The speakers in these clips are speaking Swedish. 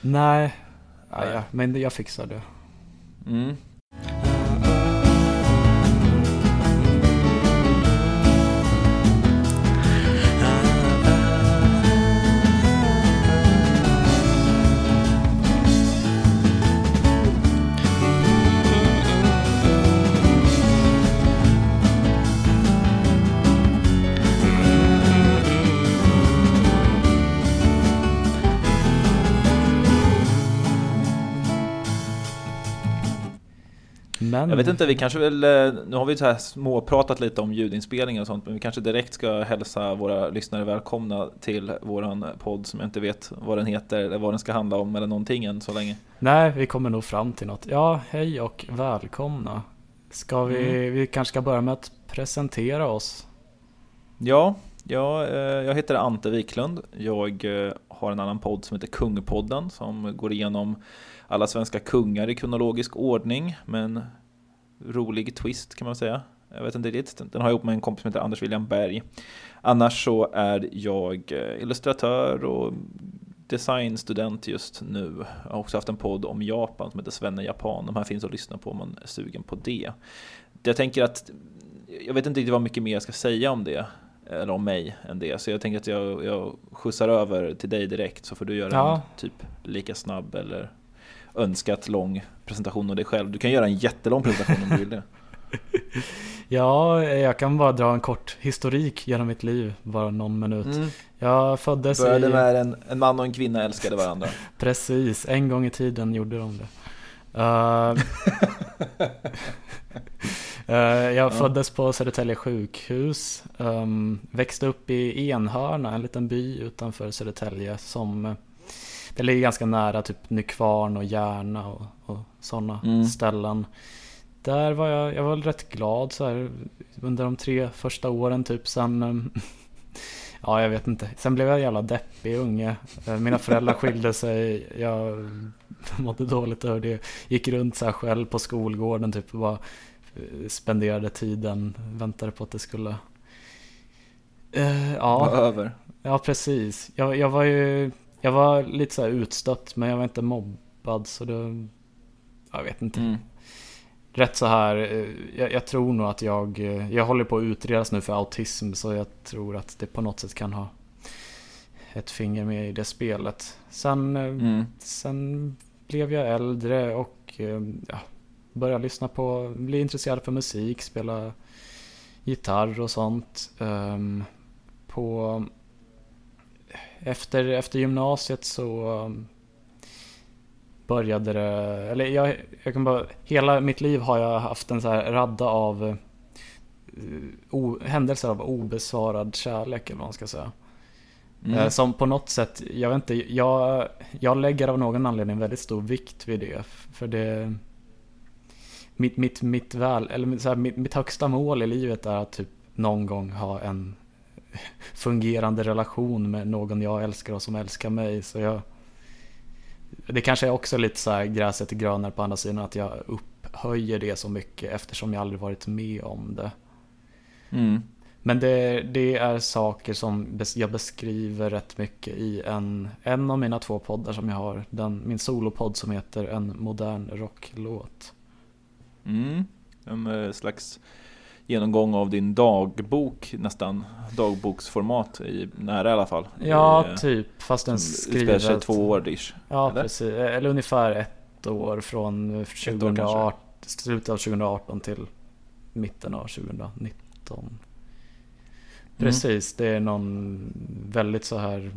Nej, ja, ja, men jag fixar det. Mm. Men, Jag vet inte, vi kanske väl, eh, nu har vi så här småpratat lite om ljudinspelningar och sånt, men vi kanske direkt ska hälsa våra lyssnare välkomna till våran podd som jag inte vet vad den heter eller vad den ska handla om eller någonting än så länge. Nej, vi kommer nog fram till något. Ja, hej och välkomna. Ska vi, Mm. vi kanske ska börja med att presentera oss. Ja, ja eh, jag heter Ante Wiklund. Jag eh, har en annan podd som heter Kungpodden som går igenom alla svenska kungar i kronologisk ordning med en rolig twist kan man säga. Jag vet inte riktigt, den har jag ihop med en kompis som heter Anders William Berg. Annars så är jag eh, illustratör och designstudent just nu. Jag har också haft en podd om Japan som heter Svenne Japan. De här finns att lyssna på om man är sugen på det. Jag tänker att jag vet inte riktigt vad mycket mer jag ska säga om det eller om mig än det. Så jag tänker att jag, jag skjutsar över till dig direkt så får du göra Ja. en typ lika snabb eller önskat lång presentation av dig själv. Du kan göra en jättelång presentation om du vill det. Ja, jag kan bara dra en kort historik genom mitt liv, bara någon minut. Mm. Jag föddes Började i... med en, en man och en kvinna älskade varandra. Precis, en gång i tiden gjorde de det. Eh, jag föddes på Södertälje sjukhus, ehm, växte upp i Enhörna, en liten by utanför Södertälje som det ligger ganska nära typ Nykvarn och Järna och, och sådana Mm. ställen. Där var jag, jag var rätt glad så här under de tre första åren typ sen ehm, Ja, jag vet inte. Sen blev jag jävla deppig unge. Eh, Mina föräldrar skilde sig. Jag mådde dåligt över det. Gick runt så här själv på skolgården typ och bara eh, spenderade tiden. Väntade på att det skulle... Eh, Var ja, över. ja, precis. Jag, jag var ju... Jag var lite så utstött men jag var inte mobbad så det... Jag vet inte. Mm. Rätt så här, eh, jag, jag tror nog att jag, eh, jag håller på att utredas nu för autism så jag tror att det på något sätt kan ha ett finger med i det spelet. Sen, eh, Mm. sen blev jag äldre och ja, började lyssna på, bli intresserad för musik, spela gitarr och sånt. Ehm, På, efter, efter gymnasiet så um, började det, eller jag, jag kan bara, hela mitt liv har jag haft en så här radda av eh, o, händelser av obesvarad kärlek eller vad man ska säga. Mm. Eh, Som på något sätt, jag vet inte, jag, jag lägger av någon anledning väldigt stor vikt vid det. För det mitt, mitt, mitt, väl, eller så här, mitt, mitt högsta mål i livet är att typ någon gång ha en fungerande relation med någon jag älskar och som älskar mig. Så jag, det kanske är också lite så här gräset är grönare på andra sidan att jag upphöjer det så mycket eftersom jag aldrig varit med om det. Mm. Men det, det är saker som jag beskriver rätt mycket i en, en av mina två poddar som jag har. Den, min solopodd som heter En modern rocklåt. Mm. En eh, slags genomgång av din dagbok nästan. Dagboksformat i nära i alla fall. Ja, I, eh, typ. Fast den utspelar sig två år ish. Ja, eller? precis. Eller ungefär ett år från år 2018, slutet av 2018 till mitten av 2019. Precis, det är någon väldigt så här...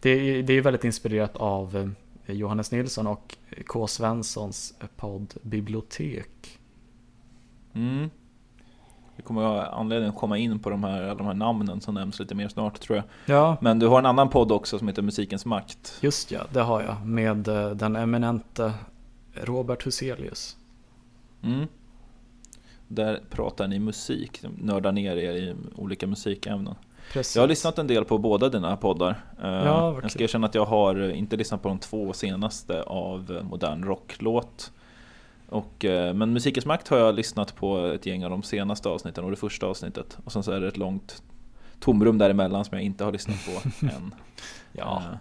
Det är, det är väldigt inspirerat av eh, Johannes Nilsson och K. Svenssons podd Bibliotek. Mm. Vi kommer ha anledning att komma in på de här, de här namnen som nämns lite mer snart tror jag. Ja, Men du har en annan podd också som heter Musikens makt. just ja, det har jag. Med eh, den eminente Robert Huselius. Mm. Där pratar ni musik, nördar ner er i olika musikämnen. Precis. Jag har lyssnat en del på båda dina poddar. Eh, Ja, jag ska erkänna att jag har inte lyssnat på de två senaste av modern rocklåt. Och, eh, men Musikens makt har jag lyssnat på ett gäng av de senaste avsnitten och det första avsnittet. Och sen så är det ett långt tomrum däremellan som jag inte har lyssnat på än. Ja, Eh,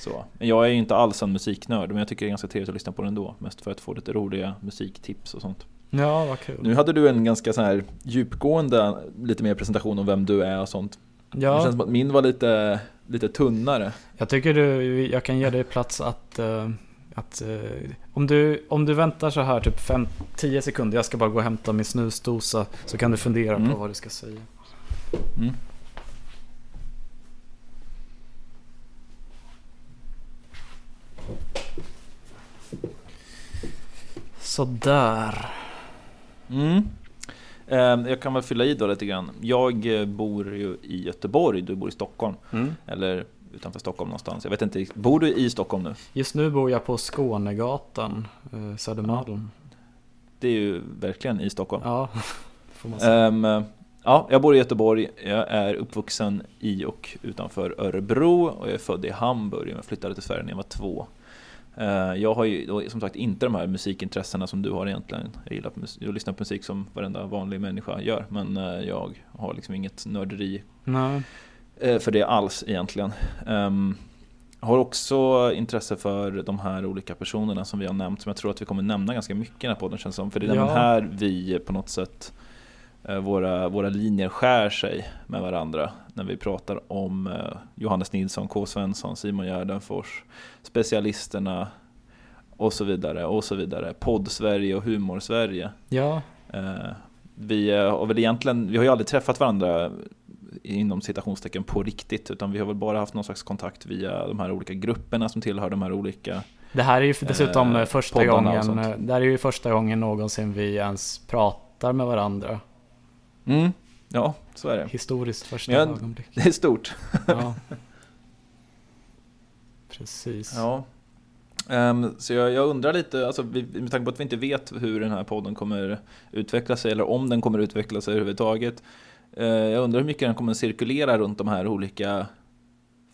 Så. Men jag är ju inte alls en musiknörd, men jag tycker det är ganska trevligt att lyssna på den ändå. Mest för att få lite roliga musiktips och sånt. Ja, vad kul. Nu hade du en ganska så här djupgående, lite mer presentation om vem du är och sånt. Ja. Det känns som att min var lite, lite tunnare. Jag tycker du, jag kan ge dig plats att, uh, att uh, om, du, om du väntar så här typ 10 sekunder, jag ska bara gå och hämta min snusdosa, så kan du fundera mm. på vad du ska säga. Mm. Sådär. Mm. Ehm, jag kan väl fylla i då lite grann. Jag eh, bor ju i Göteborg, du bor i Stockholm. Mm. Eller utanför Stockholm någonstans. Jag vet inte, bor du i Stockholm nu? Just nu bor jag på Skånegatan, eh, Södermalm. Det är ju verkligen i Stockholm. Ja, får man säga. Um, ja, jag bor i Göteborg. Jag är uppvuxen i och utanför Örebro och jag är född i Hamburg. Jag flyttade till Sverige när jag var två. Eh, jag har ju som sagt inte de här musikintressena som du har egentligen. Jag gillar att lyssna på musik som varenda vanlig människa gör. Men eh, jag har liksom inget nörderi Nej. Eh, för det alls egentligen. Jag har också intresse för de här olika personerna som vi har nämnt. Som jag tror att vi kommer nämna ganska mycket i den här podden känns som. För det är ja. här vi på något sätt våra, våra linjer skär sig med varandra när vi pratar om eh, Johannes Nilsson, K. Svensson, Simon Gärdenfors, specialisterna och så vidare och så vidare. Podd-Sverige och Humor-Sverige. Ja. Eh, vi har väl egentligen, vi har ju aldrig träffat varandra inom citationstecken på riktigt utan vi har väl bara haft någon slags kontakt via de här olika grupperna som tillhör de här olika Det här är ju dessutom eh, första gången, det här är ju första gången någonsin vi ens pratar med varandra. Mm. Ja, så är det. Historiskt första ja, ögonblick. Det är stort. Ja. Precis. Ja. Um, så jag, jag, undrar lite, alltså, med tanke på att vi inte vet hur den här podden kommer utveckla sig, eller om den kommer utveckla sig överhuvudtaget. Uh, jag undrar hur mycket den kommer cirkulera runt de här olika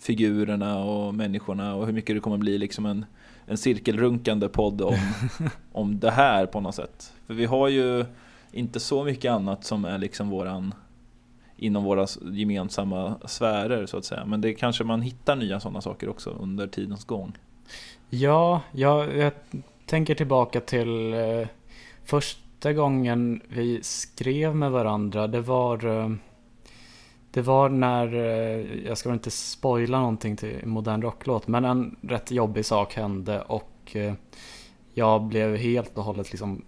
figurerna och människorna och hur mycket det kommer bli liksom en, en cirkelrunkande podd om, om det här på något sätt. För vi har ju inte så mycket annat som är liksom våran inom våra gemensamma sfärer så att säga. Men det kanske man hittar nya sådana saker också under tidens gång. Ja, jag, jag tänker tillbaka till eh, första gången vi skrev med varandra. Det var, eh, det var när, eh, jag ska väl inte spoila någonting till modern rocklåt, men en rätt jobbig sak hände och eh, jag blev helt och hållet liksom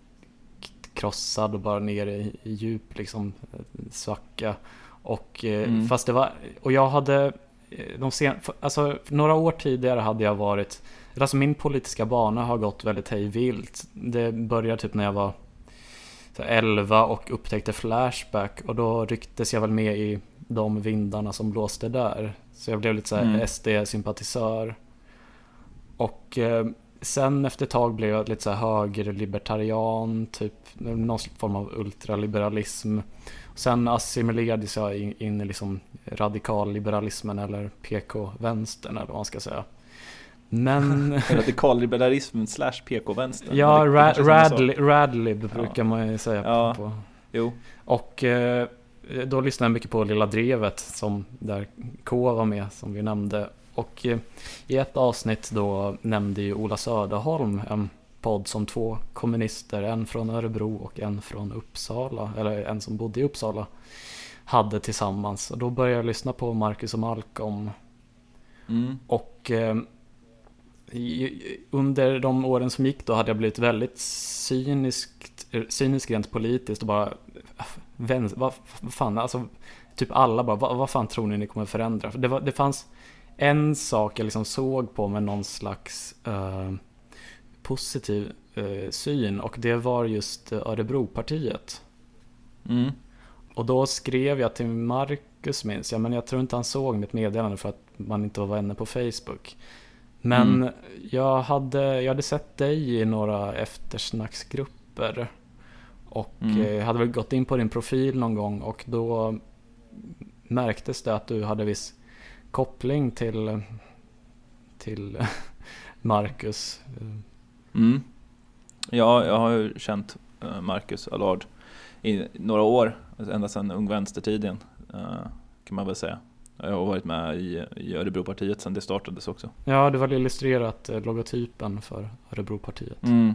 krossad och bara ner i, djup liksom svacka. Och, mm. fast det var, och jag hade, de sen, alltså några år tidigare hade jag varit, alltså min politiska bana har gått väldigt hejvilt. Det började typ när jag var 11 och upptäckte Flashback och då rycktes jag väl med i de vindarna som blåste där. Så jag blev lite såhär mm. SD-sympatisör. Och eh, sen efter ett tag blev jag lite så här högerlibertarian, typ någon form av ultraliberalism. Sen assimilerades jag in, in i liksom radikalliberalismen eller PK-vänstern eller vad man ska säga. Men... Radikalliberalismen slash PK-vänstern. Ja, ra radlib, radlib brukar ja. man ju säga. Ja. På. Jo. Och eh, då lyssnade jag mycket på Lilla Drevet som där K var med som vi nämnde. Och eh, i ett avsnitt då nämnde ju Ola Söderholm en podd som två kommunister, en från Örebro och en från Uppsala, eller en som bodde i Uppsala, hade tillsammans. Och då började jag lyssna på Marcus och Malcolm. Mm. Och eh, under de åren som gick då hade jag blivit väldigt cyniskt, cynisk rent politiskt och bara, vad, fan, alltså typ alla bara, vad, vad fan tror ni ni kommer förändra? För det, var, det fanns en sak jag liksom såg på med någon slags uh, positiv uh, syn och det var just Örebropartiet. Mm. Och då skrev jag till Marcus minns jag, men jag tror inte han såg mitt meddelande för att man inte var vänner på Facebook. Men mm. jag, hade, jag hade sett dig i några eftersnacksgrupper. Och mm. jag eh, hade väl gått in på din profil någon gång och då märktes det att du hade viss koppling till, till Marcus. Mm. Ja, jag har ju känt eh, Marcus Allard i några år, ända sedan Ung Vänstertiden eh, kan man väl säga. Jag har varit med i, i Örebropartiet sedan det startades också. Ja, du har illustrerat eh, logotypen för Örebropartiet. Mm.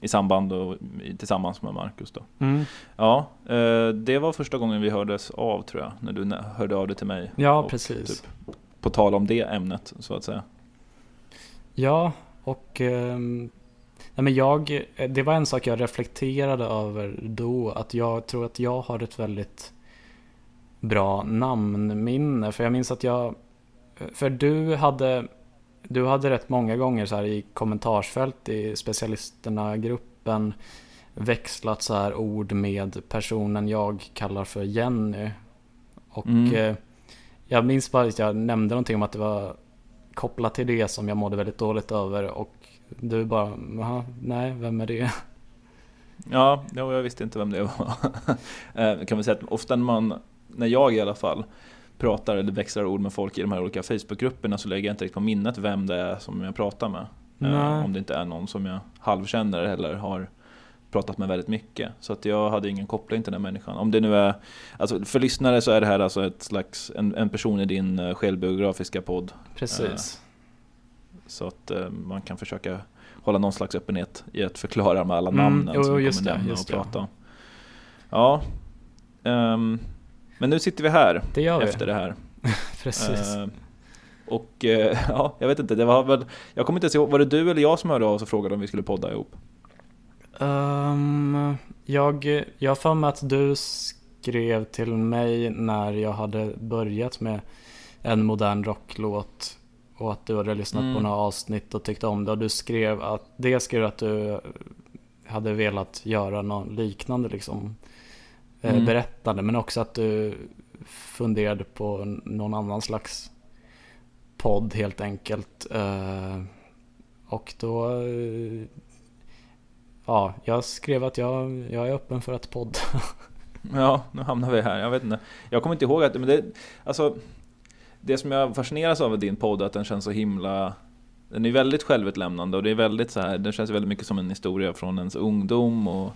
I samband och tillsammans med Marcus då. Mm. Ja, eh, det var första gången vi hördes av tror jag, när du hörde av dig till mig. Ja, Och precis. typ På tal om det ämnet så att säga. Ja, och ehm, nej men jag, det var en sak jag reflekterade över då, att jag tror att jag har ett väldigt bra namnminne. För jag minns att jag, för du hade, du hade rätt många gånger så här i kommentarsfält i specialisterna-gruppen växlat så här ord med personen jag kallar för Jenny. Och Mm. eh, jag minns bara att jag nämnde någonting om att det var kopplat till det som jag mådde väldigt dåligt över och du bara, "Jaha, nej, vem är det? Ja, ja, jag visste inte vem det var. Eh, kan vi säga att ofta när man, när jag i alla fall, pratar eller växlar ord med folk i de här olika Facebookgrupperna så lägger jag inte riktigt på minnet vem det är som jag pratar med. Eh. Om det inte är någon som jag halvkänner eller har pratat med väldigt mycket. Så att jag hade ingen koppling till den människan. Om det nu är, alltså för lyssnare så är det här alltså ett slags, en, en person i din eh, självbiografiska podd. Precis. Så att eh, man kan försöka hålla någon slags öppenhet i att förklara med alla Mm, namnen jo, som vi kommer nämna och prata om. Ja, ehm, men nu sitter vi här det gör vi. efter det här. Precis. Eh, och eh, ja, jag vet inte, det var väl, jag kommer inte ens ihåg, var det du eller jag som hörde av oss och frågade om vi skulle podda ihop? Ehm, jag, jag har för mig att du skrev till mig när jag hade börjat med en modern rocklåt och att du hade lyssnat Mm. på några avsnitt och tyckte om det och du skrev att, det skrev att du hade velat göra något liknande liksom Mm. berättande men också att du funderade på någon annan slags podd helt enkelt. Eh, och då eh, Ja, jag skrev att jag, jag är öppen för att podda. Ja, nu hamnar vi här. Jag vet inte. Jag kommer inte ihåg att, men det, alltså, det som jag fascineras av i din podd är att den känns så himla den är väldigt självutlämnande och det är väldigt så här, den känns väldigt mycket som en historia från ens ungdom och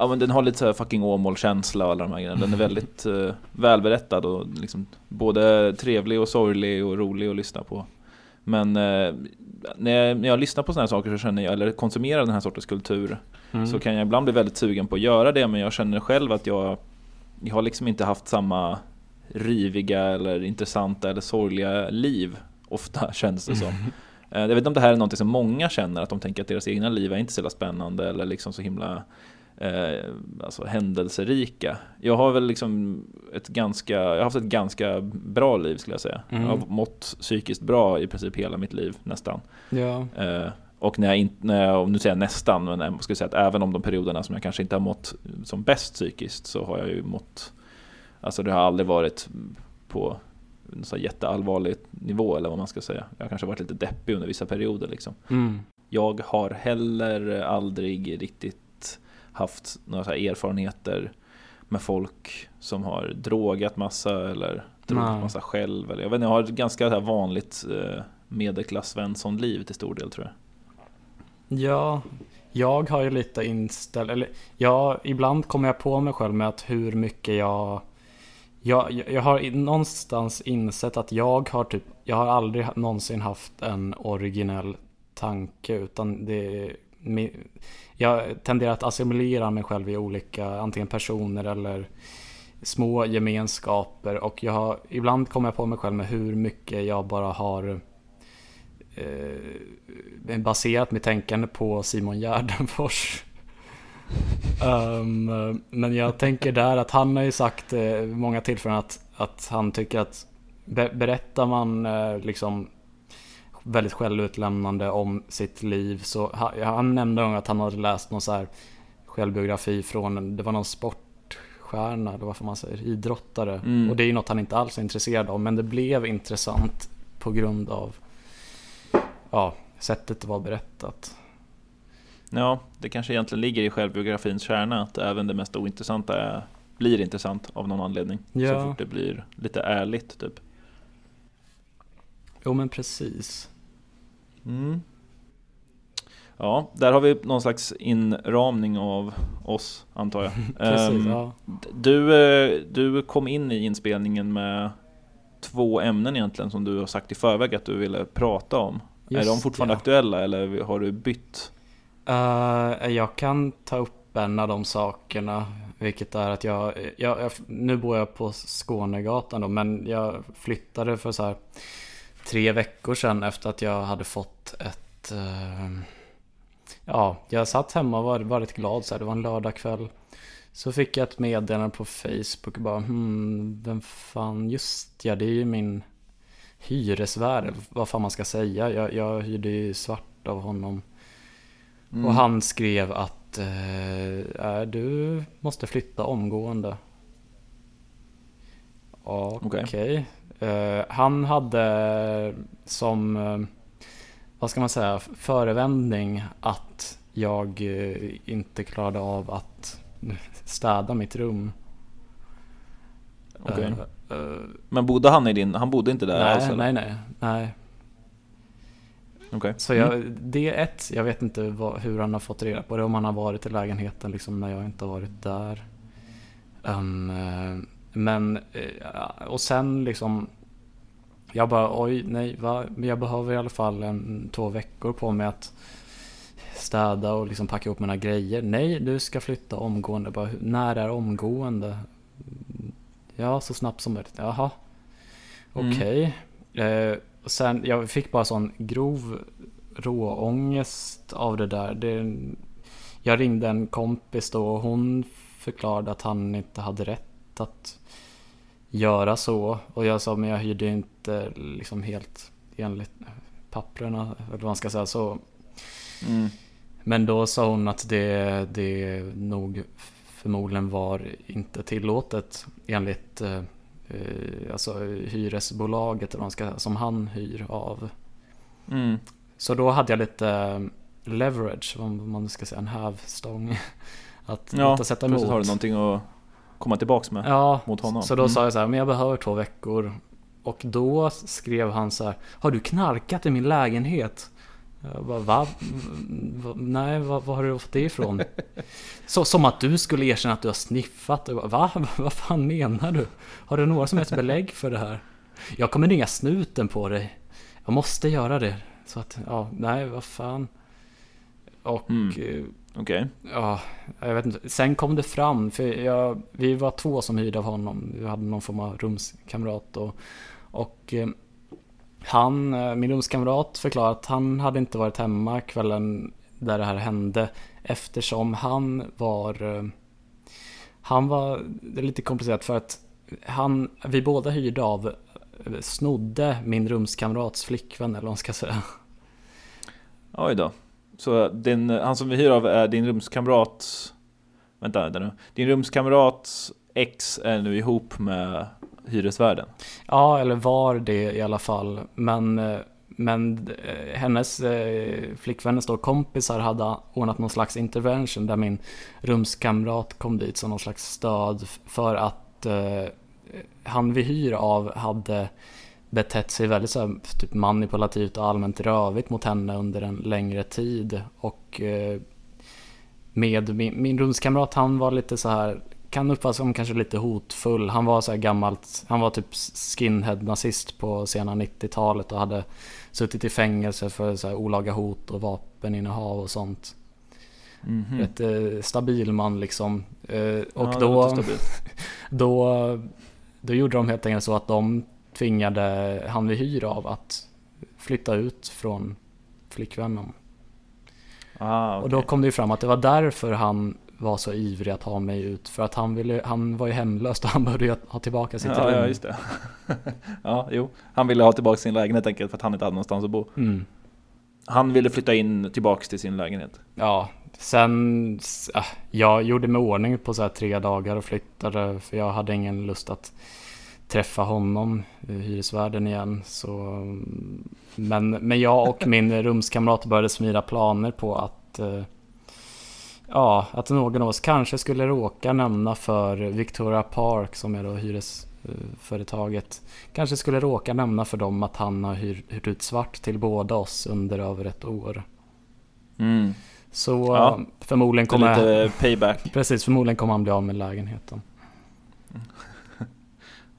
Ja men den har lite så här fucking Åmål-känsla och alla de här grejerna. Den är väldigt uh, välberättad och liksom både trevlig och sorglig och rolig att lyssna på. Men eh, när, jag, när jag lyssnar på sådana här saker så känner jag, eller konsumerar den här sortens kultur Mm. så kan jag ibland bli väldigt sugen på att göra det men jag känner själv att jag, jag har liksom inte haft samma riviga eller intressanta eller sorgliga liv ofta känns det som. Eh, Jag vet inte om det här är något som många känner, att de tänker att deras egna liv är inte så spännande eller liksom så himla eh, alltså händelserika. Jag har väl liksom ett ganska, jag har haft ett ganska bra liv skulle jag säga. Mm. Jag har mått psykiskt bra i princip hela mitt liv nästan. Ja, Eh, och när jag inte, när jag, nu säger jag nästan, men jag ska säga att även om de perioderna som jag kanske inte har mått som bäst psykiskt så har jag ju mått, alltså det har aldrig varit på en så jätteallvarlig nivå eller vad man ska säga. Jag har kanske varit lite deppig under vissa perioder liksom. mm. Jag har heller aldrig riktigt haft några erfarenheter med folk som har drogat massa eller Nej. massa själv. Eller, jag vet inte, jag har ett ganska vanligt eh, medelklass Svensson-liv till stor del tror jag. ja, jag har ju lite inställd, eller ja, ibland kommer jag på mig själv med att hur mycket jag jag, jag har någonstans insett att jag har typ, jag har aldrig någonsin haft en originell tanke utan det jag tenderar att assimilera mig själv i olika, antingen personer eller små gemenskaper och jag har, ibland kommer jag på mig själv med hur mycket jag bara har eh, baserat mitt tänkande på Simon Gärdenfors. Ehm, men jag tänker där att han har ju sagt eh, många tillfällen att, att han tycker att be, berättar man eh, liksom väldigt självutlämnande om sitt liv så ha, han nämnde att han hade läst någon så här självbiografi från, det var någon sportstjärna eller vad man säga, idrottare. Mm. Och det är ju något han inte alls är intresserad av men det blev intressant på grund av ja, sättet det var berättat. Ja, det kanske egentligen ligger i självbiografins kärna att även det mest ointressanta är, blir intressant av någon anledning. Så Ja. fort det blir lite ärligt typ. Jo men precis. Mm. Ja, där har vi någon slags inramning av oss antar jag. precis Ehm, ja. Du, eh, du kom in i inspelningen med två ämnen egentligen som du har sagt i förväg att du ville prata om. Just är de fortfarande ja. aktuella eller har du bytt? Eh, jag kan ta upp en av de sakerna. Vilket är att jag, jag, jag nu bor jag på Skånegatan då, men jag flyttade för så här tre veckor sedan efter att jag hade fått ett... eh, ja, jag satt hemma och var, var rätt glad så här, det var en lördagkväll. Så fick jag ett meddelande på Facebook och bara hmm, vem fan, just ja, det är ju min hyresvärd, vad fan man ska säga. Jag, jag hyrde ju svart av honom. Mm. Och han skrev att eh, du måste flytta omgående. Okej. Okej. Eh, han hade som, eh, vad ska man säga, förevändning att jag eh, inte klarade av att städa mitt rum. Eh, Men bodde han i din, han bodde inte där alls nej, eller? nej, nej, nej. Okej. Så jag, det är ett, jag vet inte vad, hur han har fått reda på det, om han har varit i lägenheten liksom när jag inte har varit där. Um, men, eh, och sen liksom, jag bara oj, nej, va? Men jag behöver i alla fall en, två veckor på mig att städa och liksom packa ihop mina grejer. Nej, du ska flytta omgående. Bara, när är omgående? Ja, så snabbt som möjligt. Jaha, Mm. okej. Eh, och sen, jag fick bara sån grov råångest av det där. Det, jag ringde en kompis då och hon förklarade att han inte hade rätt att göra så. Och jag sa, men jag hyrde inte liksom helt enligt papperna, eller vad man ska säga. Så Mm. men då sa hon att det, det nog förmodligen var inte tillåtet enligt eh, alltså hyresbolaget eller vad man ska, som han hyr av. Mm. Så då hade jag lite leverage, om man ska säga en hävstång. Att Ja, lite sätta emot. har du någonting att komma tillbaks med. Ja, mot honom. så då Mm. sa jag så här, men jag behöver två veckor. Och då skrev han så här, har du knarkat i min lägenhet? Jag bara, va? va? Nej, var var har du fått det ifrån? Så, som att du skulle erkänna att du har sniffat. Jag bara, va? Vad fan menar du? Har du några som helst belägg för det här? Jag kommer ringa snuten på dig. Jag måste göra det. Så att, ja, nej, vad fan. Och Mm. Okej. Ja, jag vet inte. Sen kom det fram, för jag, vi var två som hyrde av honom. Vi hade någon form av rumskamrat och, och eh, han, eh, min rumskamrat förklarade att han hade inte varit hemma kvällen där det här hände eftersom han var eh, han var, det är lite komplicerat för att han, vi båda hyrde av, snodde min rumskamrats flickvän eller vad man ska säga. Oj då. Så din, han som vi hyr av är din rumskamrat... Vänta, vänta nu. Din rumskamrats ex är nu ihop med hyresvärden. Ja, eller var det i alla fall. Men, eh, men eh, hennes eh, flickvänners då kompisar hade ordnat någon slags intervention där min rumskamrat kom dit som någon slags stöd för att eh, han vi hyr av hade betett sig väldigt så här, typ manipulativt och allmänt rövigt mot henne under en längre tid. Och eh, med min, min rumskamrat, han var lite så här kan uppfattas som kanske lite hotfull. Han var så här gammalt, han var typ skinhead-nazist på sena 90-talet och hade suttit i fängelse för så här olaga hot och vapeninnehav och sånt. Mhm. Rätt eh, stabil man liksom. Eh, och Ja, då, då, då gjorde de helt enkelt så att de tvingade han vi hyr av att flytta ut från flickvännen. Ah, Och då kom det ju fram att det var därför han var så ivrig att ha mig ut. För att han, ville, han var ju hemlös och han ju ha tillbaka sitt ja, rum. ja, just det. ja, jo. Han ville ha tillbaka sin lägenhet enkelt för att han inte hade någonstans att bo. Mm. Han ville flytta in tillbaks till sin lägenhet. Ja, sen... Äh, jag gjorde mig ordning på så här tre dagar och flyttade. För jag hade ingen lust att träffa honom, hyresvärden igen. Så, mm, men, men jag och min rumskamrat började smida planer på att eh, Ja, att någon av oss kanske skulle råka nämna för Victoria Park som är då hyresföretaget. Kanske skulle råka nämna för dem att han har hyr, hyrt ut svart till båda oss under över ett år. Mm. Så Ja. eh, förmodligen kommer lite payback. Precis, förmodligen kommer han bli av med lägenheten.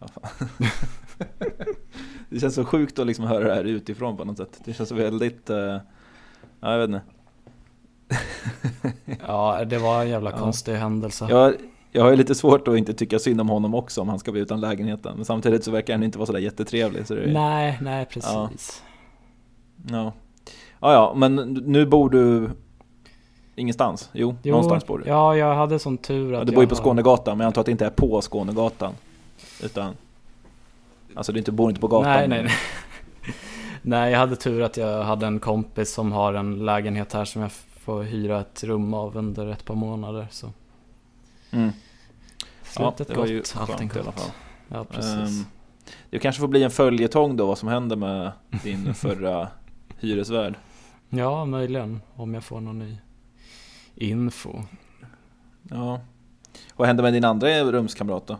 det känns så sjukt att liksom höra det här utifrån på något sätt. Det känns väldigt, uh, ja jag vet inte. ja, det var en jävla konstig händelse. Jag, jag har ju lite svårt att inte tycka synd om honom också om han ska bli utan lägenheten. Men samtidigt så verkar han inte vara sådär jättetrevlig. Så är... Nej, nej precis. Ja. ja. Ja, ja, men nu bor du ingenstans? Jo, jo någonstans bor du. Ja, jag hade sån tur att ja, Du bor ju på Skånegatan, men jag antar att det inte är på Skånegatan. Utan, alltså du inte, bor inte på gatan? Nej, nej, nej. nej, jag hade tur att jag hade en kompis som har en lägenhet här som jag får hyra ett rum av under ett par månader. Så. Mm. Slutet ja, var ju allting gott. i alla fall. Ja, precis. Um, det kanske får bli en följetong då vad som händer med din förra hyresvärd. Ja, möjligen. Om jag får någon ny info. Ja. Vad hände med din andra rumskamrat då?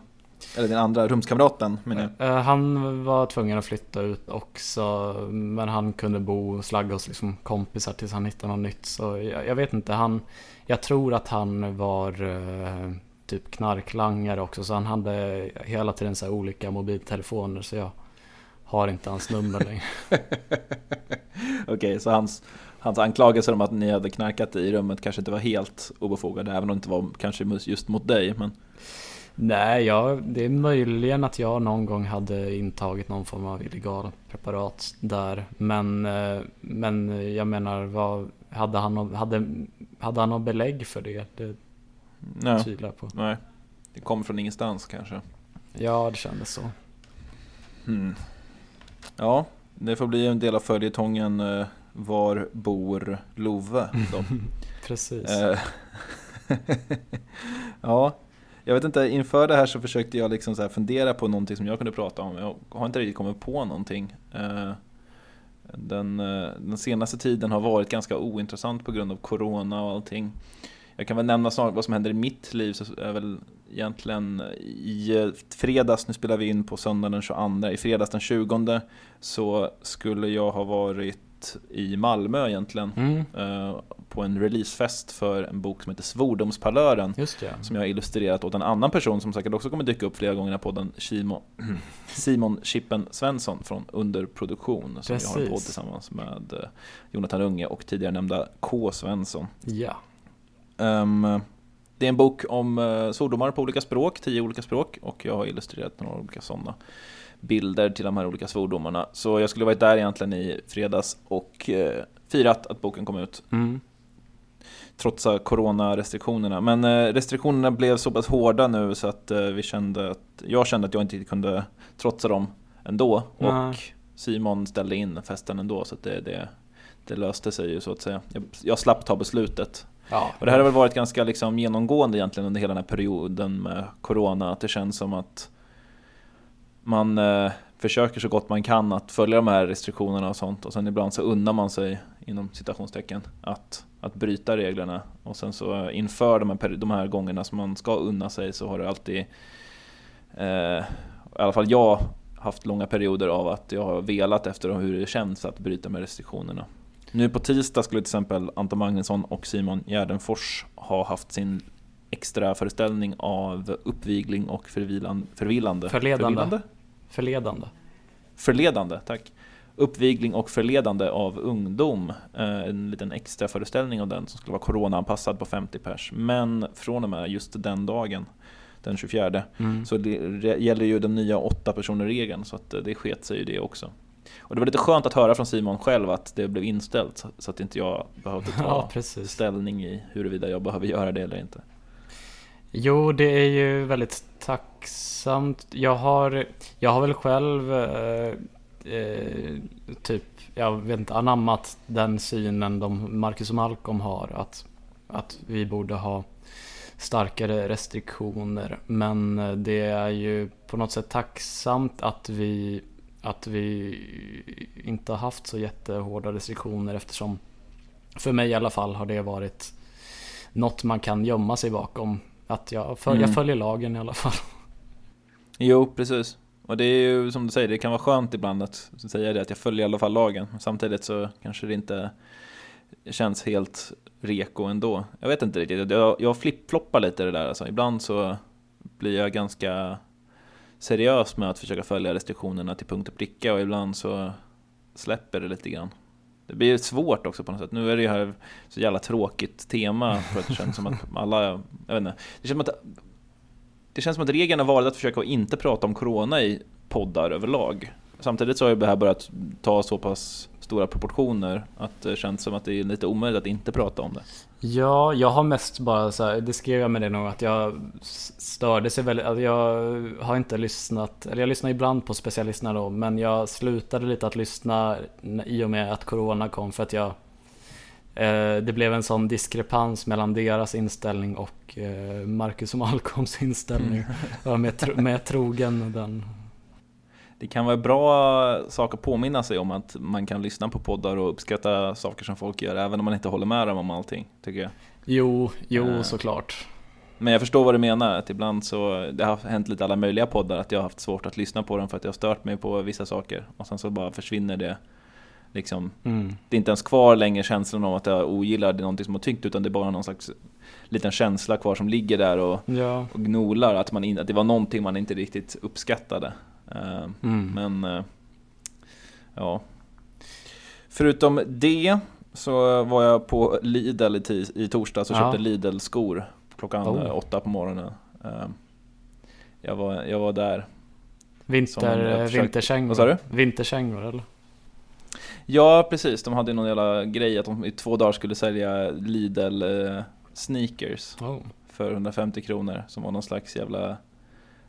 Eller din andra rumskamraten menar jag. Eh, han var tvungen att flytta ut också. Men han kunde bo och slagga hos liksom kompisar tills han hittade något nytt. Så jag, jag vet inte. Han, jag tror att han var uh, typ knarklangare också. Så han hade hela tiden så olika mobiltelefoner. Så jag har inte hans nummer längre. Okej, okay, så hans, hans anklagelser om att ni hade knarkat i rummet kanske inte var helt obefogade, även om det inte var kanske just mot dig. Men... Nej, ja, det är möjligen att jag någon gång hade intagit någon form av illegal preparat där. Men, eh, men jag menar, vad, hade, han, hade, hade han något belägg för det? Det Nej. tvivlar jag på. Nej, det kommer från ingenstans kanske. Ja, det kändes så. Hmm. Ja, det får bli en del av följetongen eh, Var bor Love? Precis. Eh, ja, jag vet inte, inför det här så försökte jag liksom så fundera på någonting som jag kunde prata om. Jag har inte riktigt kommit på någonting. Eh, den, eh, den senaste tiden har varit ganska ointressant på grund av Corona och allting. Jag kan väl nämna snart vad som händer i mitt liv så är väl egentligen i fredags, nu spelar vi in på söndagen den 22, i fredags den 20 så skulle jag ha varit i Malmö egentligen mm. eh, på en releasefest för en bok som heter Svordomspalören som jag har illustrerat åt en annan person som säkert också kommer dyka upp flera gånger på den Simon, Simon Chippen Svensson från Underproduktion som Precis. jag har en podd tillsammans med eh, Jonathan Unge och tidigare nämnda K Svensson. Ja. Um, det är en bok om uh, svordomar på olika språk, tio olika språk och jag har illustrerat några olika sådana bilder till de här olika svordomarna. Så jag skulle varit där egentligen i fredags och uh, firat att boken kom ut. Mm. Trots coronarestriktionerna. Men uh, restriktionerna blev så pass hårda nu så att vi kände att jag kände att jag inte kunde trotsa dem ändå. Mm. Och Simon ställde in festen ändå så att det, det, det löste sig ju så att säga. Jag, jag slapp ta beslutet Ja. Och det här har väl varit ganska liksom genomgående egentligen under hela den här perioden med Corona. Att det känns som att man eh, försöker så gott man kan att följa de här restriktionerna och sånt. Och sen ibland så unnar man sig, inom citationstecken, att, att bryta reglerna. Och sen så inför de här, de här gångerna som man ska unna sig så har det alltid, eh, i alla fall jag, haft långa perioder av att jag har velat efter hur det känns att bryta med restriktionerna. Nu på tisdag skulle till exempel Anton Magnusson och Simon Gärdenfors ha haft sin extra föreställning av uppvigling och förvilande, förvillande. Förledande. Förvillande? Förledande. Förledande, tack. Uppvigling och förledande av ungdom. Eh, en liten extra föreställning av den som skulle vara coronaanpassad på 50 pers. Men från och med just den dagen, den 24, mm. så det gäller ju den nya åtta personer regeln så att det sket sig ju det också. Och det var lite skönt att höra från Simon själv att det blev inställt så att inte jag behövde ta ja, ställning i huruvida jag behöver göra det eller inte. Jo, det är ju väldigt tacksamt. Jag har, jag har väl själv eh, eh, typ, jag vet inte, anammat den synen de Marcus och Malcolm har. Att, att vi borde ha starkare restriktioner. Men eh, det är ju på något sätt tacksamt att vi att vi inte har haft så jättehårda restriktioner eftersom för mig i alla fall har det varit något man kan gömma sig bakom. Att jag, följ, mm. jag följer lagen i alla fall. Jo, precis. Och det är ju som du säger, det kan vara skönt ibland att säga det att jag följer i alla fall lagen. Samtidigt så kanske det inte känns helt reko ändå. Jag vet inte riktigt, jag, jag flippfloppar lite det där alltså. Ibland så blir jag ganska seriös med att försöka följa restriktionerna till punkt och pricka och ibland så släpper det lite grann. Det blir svårt också på något sätt. Nu är det ju här så jävla tråkigt tema för att det känns som att alla, jag vet inte. Det känns som att, det känns som att regeln har varit att försöka inte prata om corona i poddar överlag. Samtidigt så har ju det här börjat ta så pass stora proportioner att det känns som att det är lite omöjligt att inte prata om det. Ja, jag har mest bara så här, det skrev jag med det nog, att jag störde sig väldigt, att jag har inte lyssnat, eller jag lyssnar ibland på specialisterna då, men jag slutade lite att lyssna i och med att Corona kom för att jag eh, det blev en sån diskrepans mellan deras inställning och eh, Marcus och Malcolms inställning. Mm. Jag var mer, trogen den det kan vara bra sak att påminna sig om att man kan lyssna på poddar och uppskatta saker som folk gör, även om man inte håller med dem om allting, tycker jag. Jo, jo uh, såklart. Men jag förstår vad du menar, att ibland så, det har hänt lite alla möjliga poddar, att jag har haft svårt att lyssna på dem för att jag har stört mig på vissa saker, och sen så bara försvinner det. Liksom, mm. Det är inte ens kvar längre känslan av att jag ogillar det någonting som har tyckt, utan det är bara någon slags liten känsla kvar som ligger där och, ja. och gnolar, att, man in, att det var någonting man inte riktigt uppskattade. Eh, mm. Men eh, ja. Förutom det så var jag på Lidl i, i torsdags och ja. köpte Lidl-skor klockan oh. åtta på morgonen. Jag var, jag var där. Vinter, vinterkängor? Vad? Vinterkängor eller? Ja precis, de hade någon jävla grej att de i två dagar skulle sälja Lidl sneakers oh. för 150 kronor som var någon slags jävla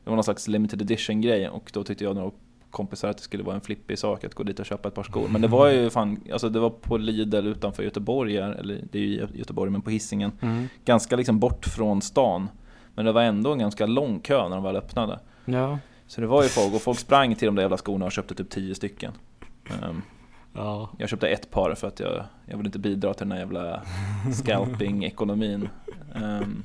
det var någon slags limited edition grej och då tyckte jag några kompisar att det skulle vara en flippig sak att gå dit och köpa ett par skor. Men det var ju fan, alltså det var på Lidl utanför Göteborg, eller det är ju Göteborg men på hissingen mm. Ganska liksom bort från stan. Men det var ändå en ganska lång kö när de väl öppnade. Ja. Så det var ju folk, och folk sprang till de där jävla skorna och köpte typ 10 stycken. Um, ja. Jag köpte ett par för att jag, jag vill inte bidra till den här jävla scalping-ekonomin. Um,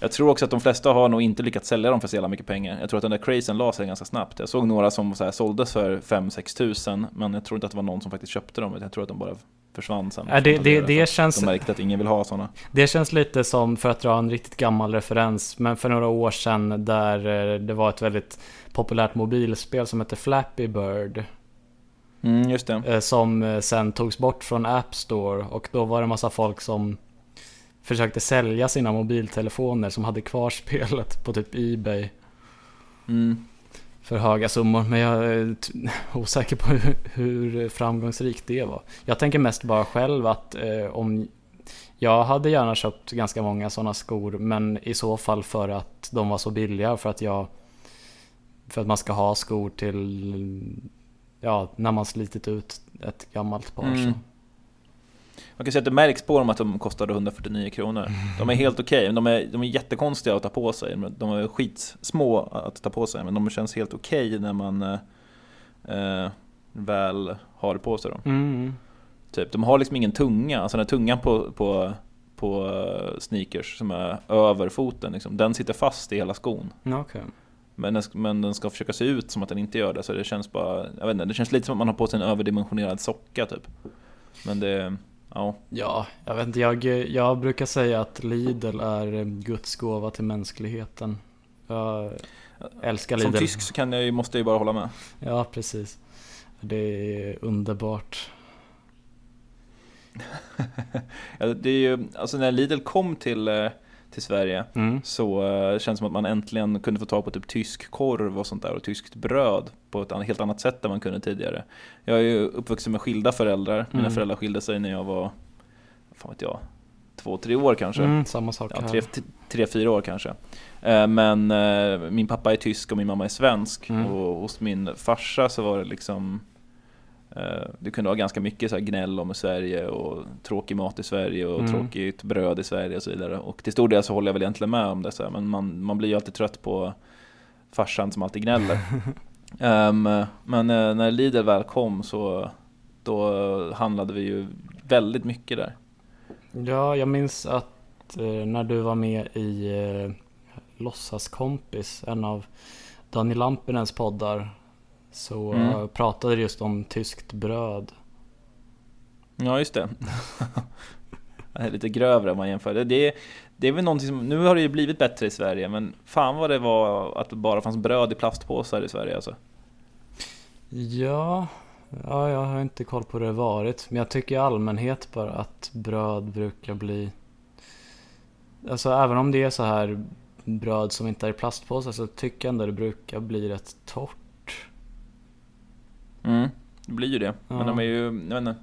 jag tror också att de flesta har nog inte lyckats sälja dem för så jävla mycket pengar. Jag tror att den där crazen la sig ganska snabbt. Jag såg några som så här såldes för 5-6 tusen, men jag tror inte att det var någon som faktiskt köpte dem. Jag tror att de bara försvann sen. Ja, det, det, det känns, de märkte att ingen vill ha sådana. Det känns lite som, för att dra en riktigt gammal referens, men för några år sedan där eh, det var ett väldigt populärt mobilspel som hette Flappy Bird. Mm, just det. Eh, som eh, sen togs bort från App Store och då var det massa folk som försökte sälja sina mobiltelefoner som hade kvar spelet på typ Ebay. Mm. För höga summor, men jag är osäker på hur, hur framgångsrikt det var. Jag tänker mest bara själv att eh, om jag hade gärna köpt ganska många sådana skor, men i så fall för att de var så billiga för att jag för att man ska ha skor till ja, när man slitit ut ett gammalt par. Mm. Så. Man kan säga att det märks på dem att de kostade 149 kronor. De är helt okej, okay. de, är, de är jättekonstiga att ta på sig. De är skitsmå att ta på sig, men de känns helt okej okay när man eh, väl har på sig. Dem. Mm. Typ, de har liksom ingen tunga, alltså den tungan på, på, på eh, sneakers som är över foten, liksom, den sitter fast i hela skon. Okay. Men den, men den ska försöka se ut som att den inte gör det, så det känns bara, jag vet inte, det känns lite som att man har på sig en överdimensionerad socka typ. Men det, Ja. ja, jag vet inte. Jag, jag brukar säga att Lidl är Guds gåva till mänskligheten. Jag älskar Lidl. Som tysk så kan jag, måste jag ju bara hålla med. Ja, precis. Det är underbart. ja, det är ju, alltså när Lidl kom till, eh, till Sverige mm. så uh, känns det som att man äntligen kunde få tag på typ tysk korv och sånt där och tyskt bröd på ett helt annat sätt än man kunde tidigare. Jag är ju uppvuxen med skilda föräldrar. Mina mm. föräldrar skilde sig när jag var, fan vet jag, två, tre år kanske. Mm, samma sak ja, tre, tre, fyra år kanske. Uh, men uh, min pappa är tysk och min mamma är svensk mm. och hos min farsa så var det liksom Eh, det kunde vara ganska mycket så gnäll om Sverige och tråkig mat i Sverige och mm. tråkigt bröd i Sverige och så vidare. Och till stor del så håller jag väl egentligen med om det, så här, men man, man blir ju alltid trött på farsan som alltid gnäller. um, men uh, när Lidl väl kom så då handlade vi ju väldigt mycket där. Ja, jag minns att uh, när du var med i Låtsaskompis, en av Daniel Lampinens poddar, så mm. pratade just om tyskt bröd. Ja, just det. lite grövre om man jämför. Det, det, det är väl någonting som, nu har det ju blivit bättre i Sverige, men fan vad det var att det bara fanns bröd i plastpåsar i Sverige alltså. Ja, ja, jag har inte koll på hur det varit. Men jag tycker i allmänhet bara att bröd brukar bli... Alltså även om det är så här bröd som inte är i plastpåsar så tycker jag ändå det brukar bli rätt torrt. Mm, det blir ju det. Ja. Men de är ju, jag inte,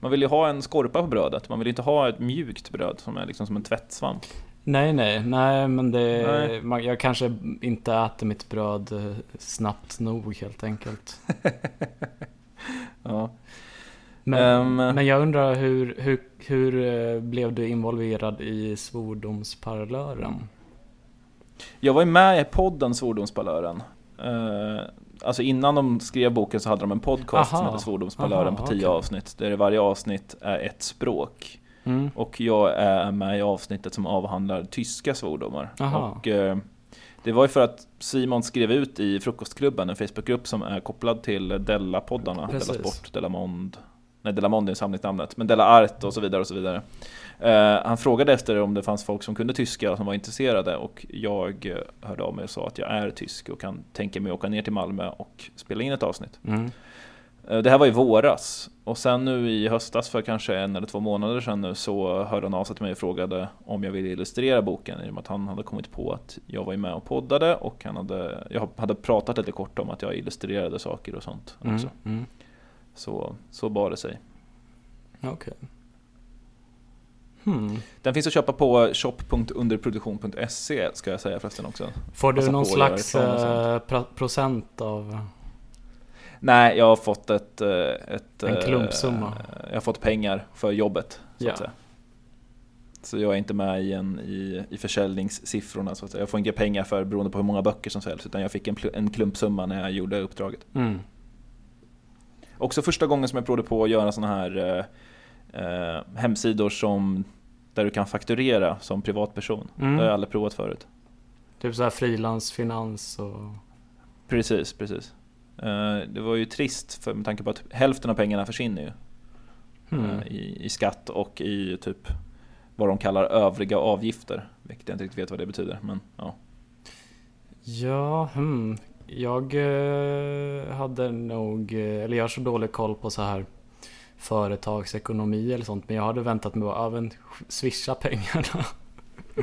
man vill ju ha en skorpa på brödet. Man vill inte ha ett mjukt bröd som är liksom som en tvättsvamp. Nej, nej, nej, men det, nej. Man, jag kanske inte äter mitt bröd eh, snabbt nog helt enkelt. ja. Men, um, men jag undrar hur, hur, hur eh, blev du involverad i svordomsparlören? Jag var ju med i podden Svordomsparlören. Alltså innan de skrev boken så hade de en podcast aha, som hette Svordomsparlören på tio okay. avsnitt. Där varje avsnitt är ett språk. Mm. Och jag är med i avsnittet som avhandlar tyska svordomar. Och, eh, det var ju för att Simon skrev ut i Frukostklubben, en Facebookgrupp som är kopplad till Della-poddarna. Della Sport, Della Mond. Nej, Della Mond är samlingsnamnet. Men Della Art och så vidare och så vidare. Uh, han frågade efter om det fanns folk som kunde tyska som var intresserade och jag uh, hörde av mig och sa att jag är tysk och kan tänka mig att åka ner till Malmö och spela in ett avsnitt. Mm. Uh, det här var i våras och sen nu i höstas för kanske en eller två månader sedan nu så hörde han av sig till mig och frågade om jag ville illustrera boken i och med att han hade kommit på att jag var med och poddade och han hade, jag hade pratat lite kort om att jag illustrerade saker och sånt mm. också. Mm. Så, så bar det sig. Okej. Okay. Hmm. Den finns att köpa på shop.underproduktion.se ska jag säga förresten också. Får du någon slags äh, procent av? Nej, jag har fått ett... Eh, ett en klumpsumma? Äh, jag har fått pengar för jobbet. Så, säga. så jag är inte med i, en, i, i försäljningssiffrorna. Så att säga. Jag får inga pengar för beroende på hur många böcker som säljs. Utan jag fick en, en klumpsumma när jag gjorde uppdraget. Mm. Också första gången som jag provade på att göra sådana här eh, hemsidor som där du kan fakturera som privatperson. Mm. Det har jag aldrig provat förut. Typ såhär frilansfinans och... Precis, precis. Eh, det var ju trist för med tanke på att hälften av pengarna försvinner ju. Mm. I, I skatt och i typ vad de kallar övriga avgifter. Vilket jag inte riktigt vet vad det betyder. Men, ja, ja hmm. jag eh, hade nog, eller jag har så dålig koll på så här företagsekonomi eller sånt. Men jag hade väntat mig att även swisha pengarna.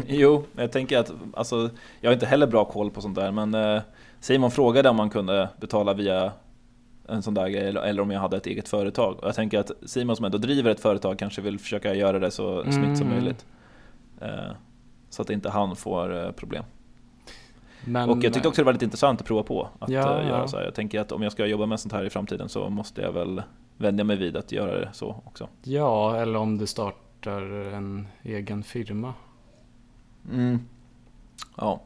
Jo, jag tänker att alltså, jag har inte heller bra koll på sånt där. Men eh, Simon frågade om man kunde betala via en sån där grej eller om jag hade ett eget företag. Och jag tänker att Simon som ändå driver ett företag kanske vill försöka göra det så mm. snyggt som möjligt. Eh, så att inte han får eh, problem. Men, och jag tyckte också det var lite intressant att prova på att ja, göra ja. så här. Jag tänker att om jag ska jobba med sånt här i framtiden så måste jag väl vänja mig vid att göra det så också. Ja, eller om du startar en egen firma. Mm. Ja,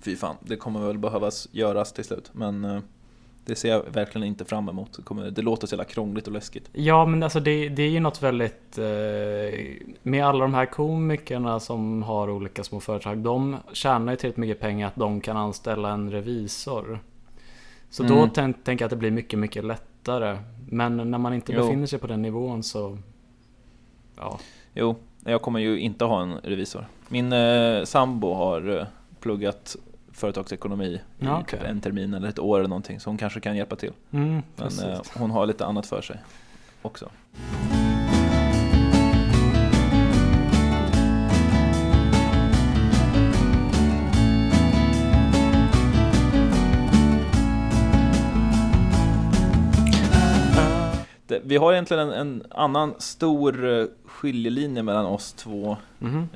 fy fan. Det kommer väl behövas göras till slut. Men eh, det ser jag verkligen inte fram emot. Det, låter så jävla krångligt och läskigt. Ja, men alltså det, det är ju något väldigt... Eh, med alla de här komikerna som har olika små företag. De tjänar ju tillräckligt mycket pengar att de kan anställa en revisor. Så mm. då tänker jag att det blir mycket, mycket lättare. Men när man inte jo. befinner sig på den nivån så... Ja. Jo, jag kommer ju inte ha en revisor. Min eh, sambo har eh, pluggat företagsekonomi i okay. typ en termin eller ett år eller någonting. Så hon kanske kan hjälpa till. Mm, Men eh, hon har lite annat för sig också. Vi har egentligen en, en, annan stor eh, skiljelinje mellan oss två. Mm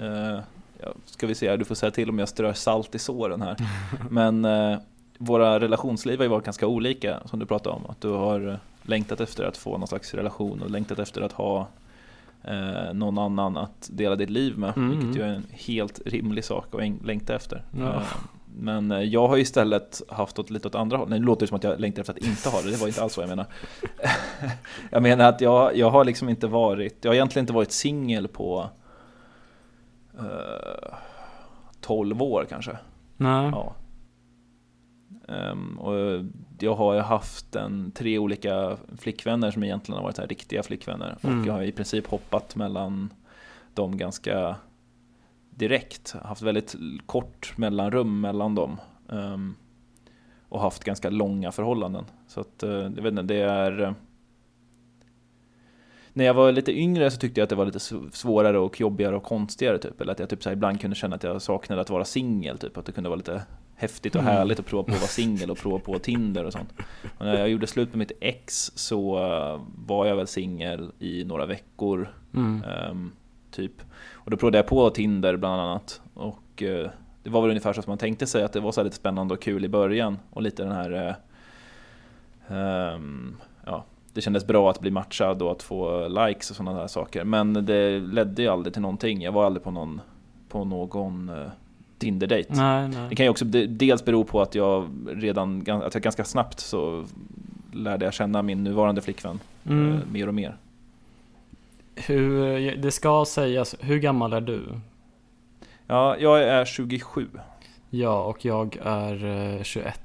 ja, ska vi se, du får säga till om jag strör salt i såren här. Men uh, våra relationsliv har ju varit ganska olika som du pratade om. Att du har längtat efter att få någon slags relation och längtat efter att ha uh, någon annan att dela ditt liv med. Mm. Vilket ju är en helt rimlig sak att längta efter. Ja. Men eh, jag har istället haft åt lite åt andra håll. Nej, nu låter det som att jag längtar efter att inte ha det. Det var inte alls så jag menar. jag menar att jag, jag har liksom inte varit, jag har egentligen inte varit singel på uh, 12 år kanske. Nej. Ja. Um, och jag har haft en, tre olika flickvänner som egentligen har varit här riktiga flickvänner. Mm. Och jag har i princip hoppat mellan dem ganska direkt. Haft väldigt kort mellanrum mellan dem. Um, och haft ganska långa förhållanden. Så att, uh, jag vet inte, det är... Uh, när jag var lite yngre så tyckte jag att det var lite svårare och jobbigare och konstigare typ. Eller att jag typ så ibland kunde känna att jag saknade att vara singel typ. Att det kunde vara lite häftigt och mm. härligt att prova på att vara singel och prova på Tinder och sånt. Och när jag gjorde slut med mitt ex så uh, var jag väl singel i några veckor. Mm. Um, typ. Och då provade jag på Tinder bland annat. Och uh, det var väl ungefär så som man tänkte sig att det var så lite spännande och kul i början. Och lite den här uh, um, ja, det kändes bra att bli matchad och att få likes och sådana där saker. Men det ledde ju aldrig till någonting. Jag var aldrig på någon, på någon uh, Tinder-dejt. Det kan ju också dels bero på att jag redan att jag ganska snabbt så lärde jag känna min nuvarande flickvän mm. uh, mer och mer. Hur, det ska sägas, hur gammal är du? Ja, jag är 27. Ja, och jag är 21.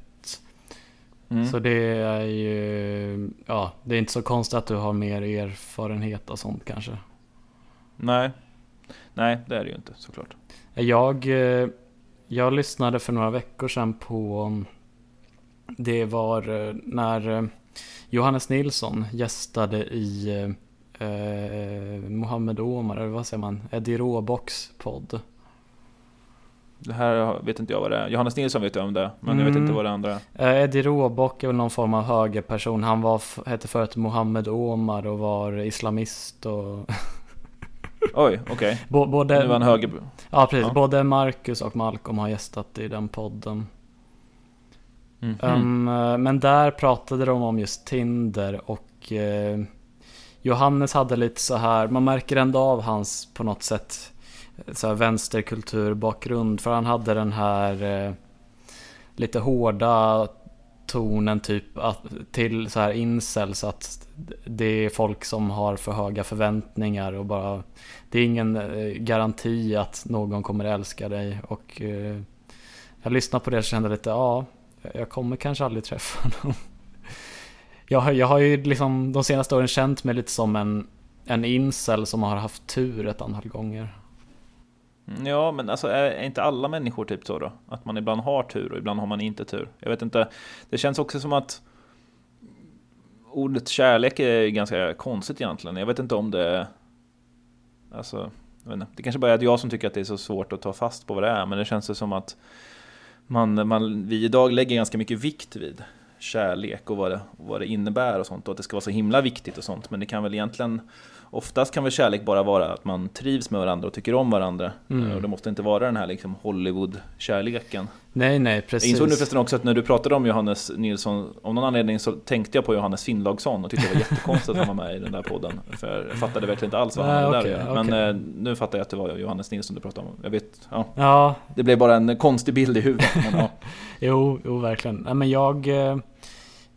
Mm. Så det är ju, ja, det är inte så konstigt att du har mer erfarenhet och sånt kanske. Nej, nej det är det ju inte såklart. Jag, eh, jag lyssnade för några veckor sedan på, det var eh, när eh, Johannes Nilsson gästade i eh, Mohammed Omar, eller vad säger man, Eddie Råbocks podd. Det här vet inte jag vad det är. Johannes Nilsson vet jag om det, men mm. jag vet inte mm. vad det andra är. Uh, Eddie Råbock är väl någon form av högerperson. Han var, hette förut Mohammed Omar och var islamist och... Oj, okej. Okay. Både... Nu var han höger... Ja, precis. Ja. Både Marcus och Malcolm har gästat i den podden. Mm -hmm. um, men där pratade de om just Tinder och uh, Johannes hade lite så här, man märker ändå av hans på något sätt eh, så här vänsterkulturbakgrund. För han hade den här eh, lite hårda tonen typ att, till så här incels. Att det är folk som har för höga förväntningar och bara Det är ingen eh, garanti att någon kommer älska dig. Och eh, jag lyssnade på det och kände lite, ja, jag kommer kanske aldrig träffa någon. Jag, jag har ju liksom de senaste åren känt mig lite som en, en incel som har haft tur ett antal gånger. Mm, ja, men alltså är inte alla människor typ så då? Att man ibland har tur och ibland har man inte tur. Jag vet inte, det känns också som att ordet kärlek är ganska konstigt egentligen. Jag vet inte om det Alltså, jag inte, det kanske bara är jag som tycker att det är så svårt att ta fast på vad det är, men det känns som att man, man, vi idag lägger ganska mycket vikt vid kärlek och vad det, vad det innebär och sånt och att det ska vara så himla viktigt och sånt. Men det kan väl egentligen Oftast kan väl kärlek bara vara att man trivs med varandra och tycker om varandra. Mm. Och det måste inte vara den här liksom Hollywood-kärleken. Nej, nej, precis. Jag insåg nu förresten också att när du pratade om Johannes Nilsson, av någon anledning så tänkte jag på Johannes Finnlaugsson och tyckte det var jättekonstigt att han var med i den där podden. För jag fattade verkligen inte alls vad han hade okay, där Men okay. nu fattar jag att det var Johannes Nilsson du pratade om. Jag vet, ja. ja. Det blev bara en konstig bild i huvudet. Men, ja. jo, jo, verkligen. Nej, men jag... Eh,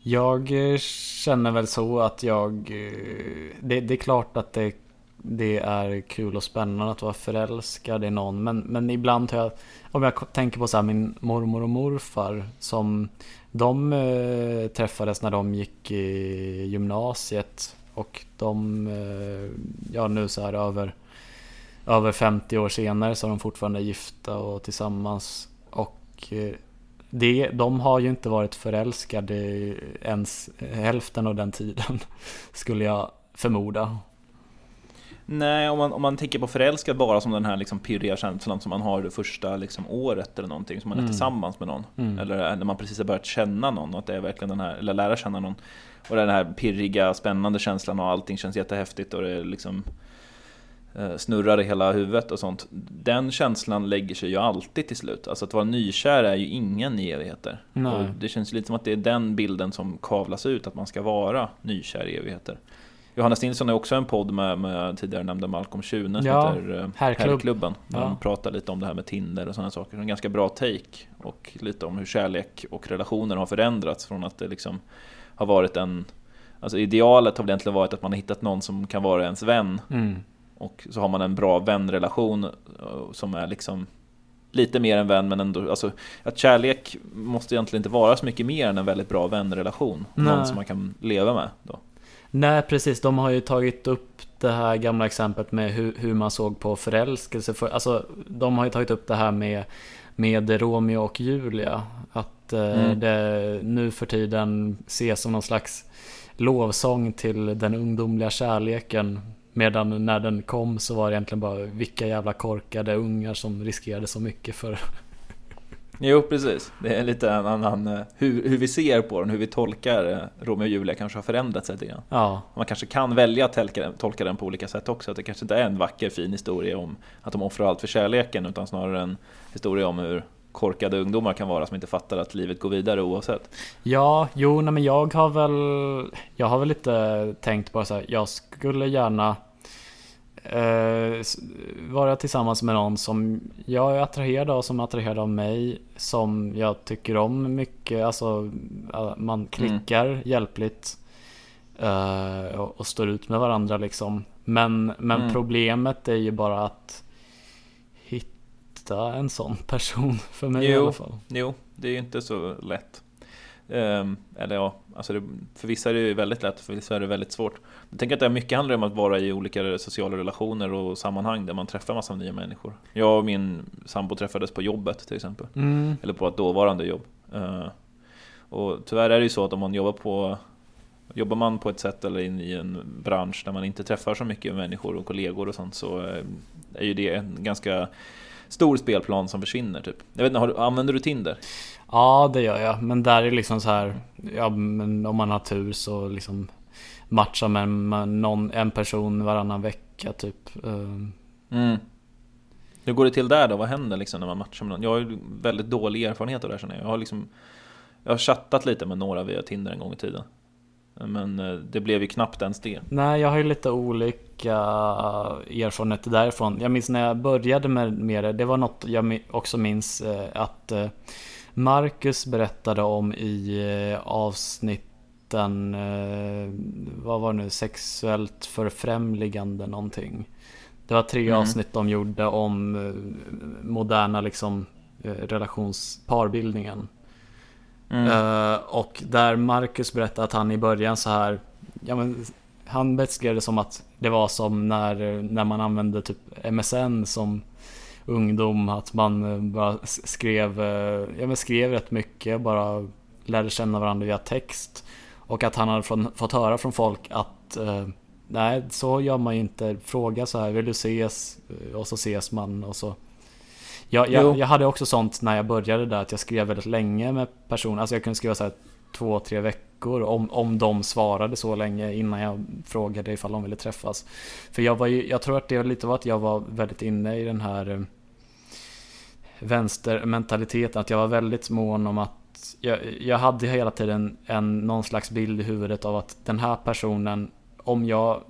jag eh, känner väl så att jag... Eh, det, det är klart att det, det, är kul och spännande att vara förälskad i någon. Men, men ibland har jag... Om jag tänker på så min mormor och morfar som... De äh, träffades när de gick i gymnasiet. Och de... Äh, ja, nu så här över... Över 50 år senare så är de fortfarande gifta och tillsammans. Och det, de har ju inte varit förälskade ens hälften av den tiden, skulle jag förmoda. Nej, om man, om man tänker på förälskad bara som den här liksom pirriga känslan som man har det första liksom året eller någonting, som man är mm. tillsammans med någon. Mm. Eller när man precis har börjat känna någon, att det är verkligen den här, eller lära känna någon. Och den här pirriga, spännande känslan och allting känns jättehäftigt och det är liksom Eh, snurrar i hela huvudet och sånt. Den känslan lägger sig ju alltid till slut. Alltså att vara nykär är ju ingen i evigheter. Och det känns lite som att det är den bilden som kavlas ut, att man ska vara nykär i evigheter. Johannes Nilsson har också en podd med, med tidigare nämnda Malcolm Schune som ja, heter eh, Herrklubb. Herrklubben. Där ja. de pratar lite om det här med Tinder och sådana saker. En ganska bra take. Och lite om hur kärlek och relationer har förändrats från att det liksom har varit en Alltså idealet har väl egentligen varit att man har hittat någon som kan vara ens vän. Mm. Och så har man en bra vänrelation eh, som är liksom lite mer än vän men ändå, alltså att kärlek måste egentligen inte vara så mycket mer än en väldigt bra vänrelation. Nej. Någon som man kan leva med då. Nej precis, de har ju tagit upp det här gamla exemplet med hur, hur man såg på förälskelse. För, alltså, de har ju tagit upp det här med, med Romeo och Julia. Att eh, Mm. det nu för tiden ses som någon slags lovsång till den ungdomliga kärleken. Medan när den kom så var det egentligen bara vilka jävla korkade ungar som riskerade så mycket för Jo, precis. Det är lite en annan... eh, Hur, hur vi ser på den, hur vi tolkar eh, Romeo och Julia kanske har förändrats lite grann. Ja, Man kanske kan välja att tolka den, tolka den på olika sätt också. Att det kanske inte är en vacker, fin historia om att de offrar allt för kärleken, utan snarare en historia om hur korkade ungdomar kan vara som inte fattar att livet går vidare oavsett. Ja, jo, nej, men jag har väl Jag har väl lite tänkt på så här, jag skulle gärna eh, vara tillsammans med någon som jag är attraherad av, som är attraherad av mig, som jag tycker om mycket, alltså man klickar hjälpligt eh, och, och står ut med varandra liksom. Men, men Mm. problemet är ju bara att hitta en sån person för mig i Jo. alla fall. Jo, det är ju inte så lätt. Ehm, eller ja, alltså det, för vissa är det ju väldigt lätt, för vissa är det väldigt svårt. Jag tänker att det mycket handlar om att vara i olika sociala relationer och sammanhang där man träffar massa nya människor. Jag och min sambo träffades på jobbet till exempel. Mm. Eller på ett dåvarande jobb. Eh, och tyvärr är det ju så att om man jobbar på Jobbar man på ett sätt eller in i en bransch där man inte träffar så mycket människor och kollegor och sånt så eh, är ju det en ganska stor spelplan som försvinner typ. Jag vet inte, har du, använder du Tinder? Ja, det gör jag. Men där är liksom så här, ja, men om man har tur så liksom matchar man med någon, en person varannan vecka typ. Ehm, Mm. Hur går det till där då? Vad händer liksom när man matchar med någon? Jag har ju väldigt dålig erfarenhet av det här känner jag. Jag har liksom Jag har chattat lite med några via Tinder en gång i tiden. Men eh, det blev ju knappt ens det. Nej, jag har ju lite olika erfarenheter därifrån. Jag minns när jag började med, med det, det var något jag också minns eh, att eh, Marcus berättade om i avsnitten, vad var det nu, sexuellt förfrämligande någonting. Det var tre Mm. avsnitt de gjorde om moderna liksom relationsparbildningen. Mm. Eh, och där Marcus berättade att han i början så här ja, men, Han beskrev det som att det var som när, när man använde typ MSN som ungdom Att man eh, bara skrev, eh, ja, men skrev rätt mycket Bara lärde känna varandra via text Och att han hade från, fått höra från folk att Nej så gör man ju inte Fråga så här vill du ses? Och så ses man och så jag, jag, jag hade också sånt när jag började där att jag skrev väldigt länge med personer. Alltså jag kunde skriva så här två, tre veckor om, om de svarade så länge innan jag frågade ifall de ville träffas. För jag var ju, jag tror att det lite var att jag var väldigt inne i den här eh, vänstermentaliteten. Att jag var väldigt mån om att jag, jag hade hela tiden en, någon slags bild i huvudet av att den här personen, om jag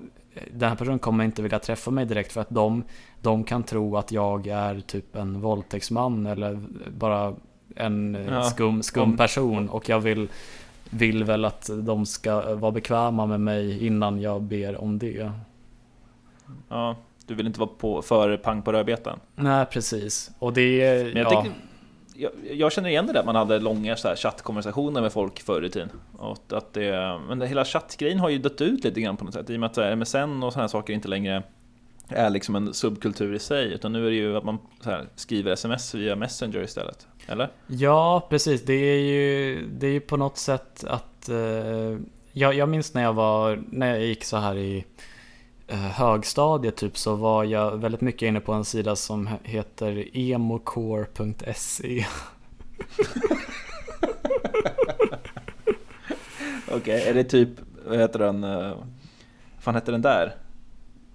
den här personen kommer inte vilja träffa mig direkt för att de, de kan tro att jag är typ en våldtäktsman eller bara en eh, Ja, skum, skum person och jag vill, vill väl att de ska vara bekväma med mig innan jag ber om det. Ja, du vill inte vara på, för pang på rödbetan. Nej precis. Och det, Men jag, ja. tycker, jag, jag känner igen det där, man hade långa så här, chattkonversationer med folk förr i tiden. Och att det, men det, hela chattgrejen har ju dött ut lite grann på något sätt. I och med att här, MSN och sådana saker inte längre är liksom en subkultur i sig. Utan nu är det ju att man så här, skriver sms via Messenger istället. Eller? Ja, precis. Det är ju, det är ju på något sätt att... Eh, jag, jag minns när jag var, när jag gick så här i högstadiet typ så var jag väldigt mycket inne på en sida som he- heter emocore.se. Okej, är det typ, vad heter den, eh, vad fan hette den där?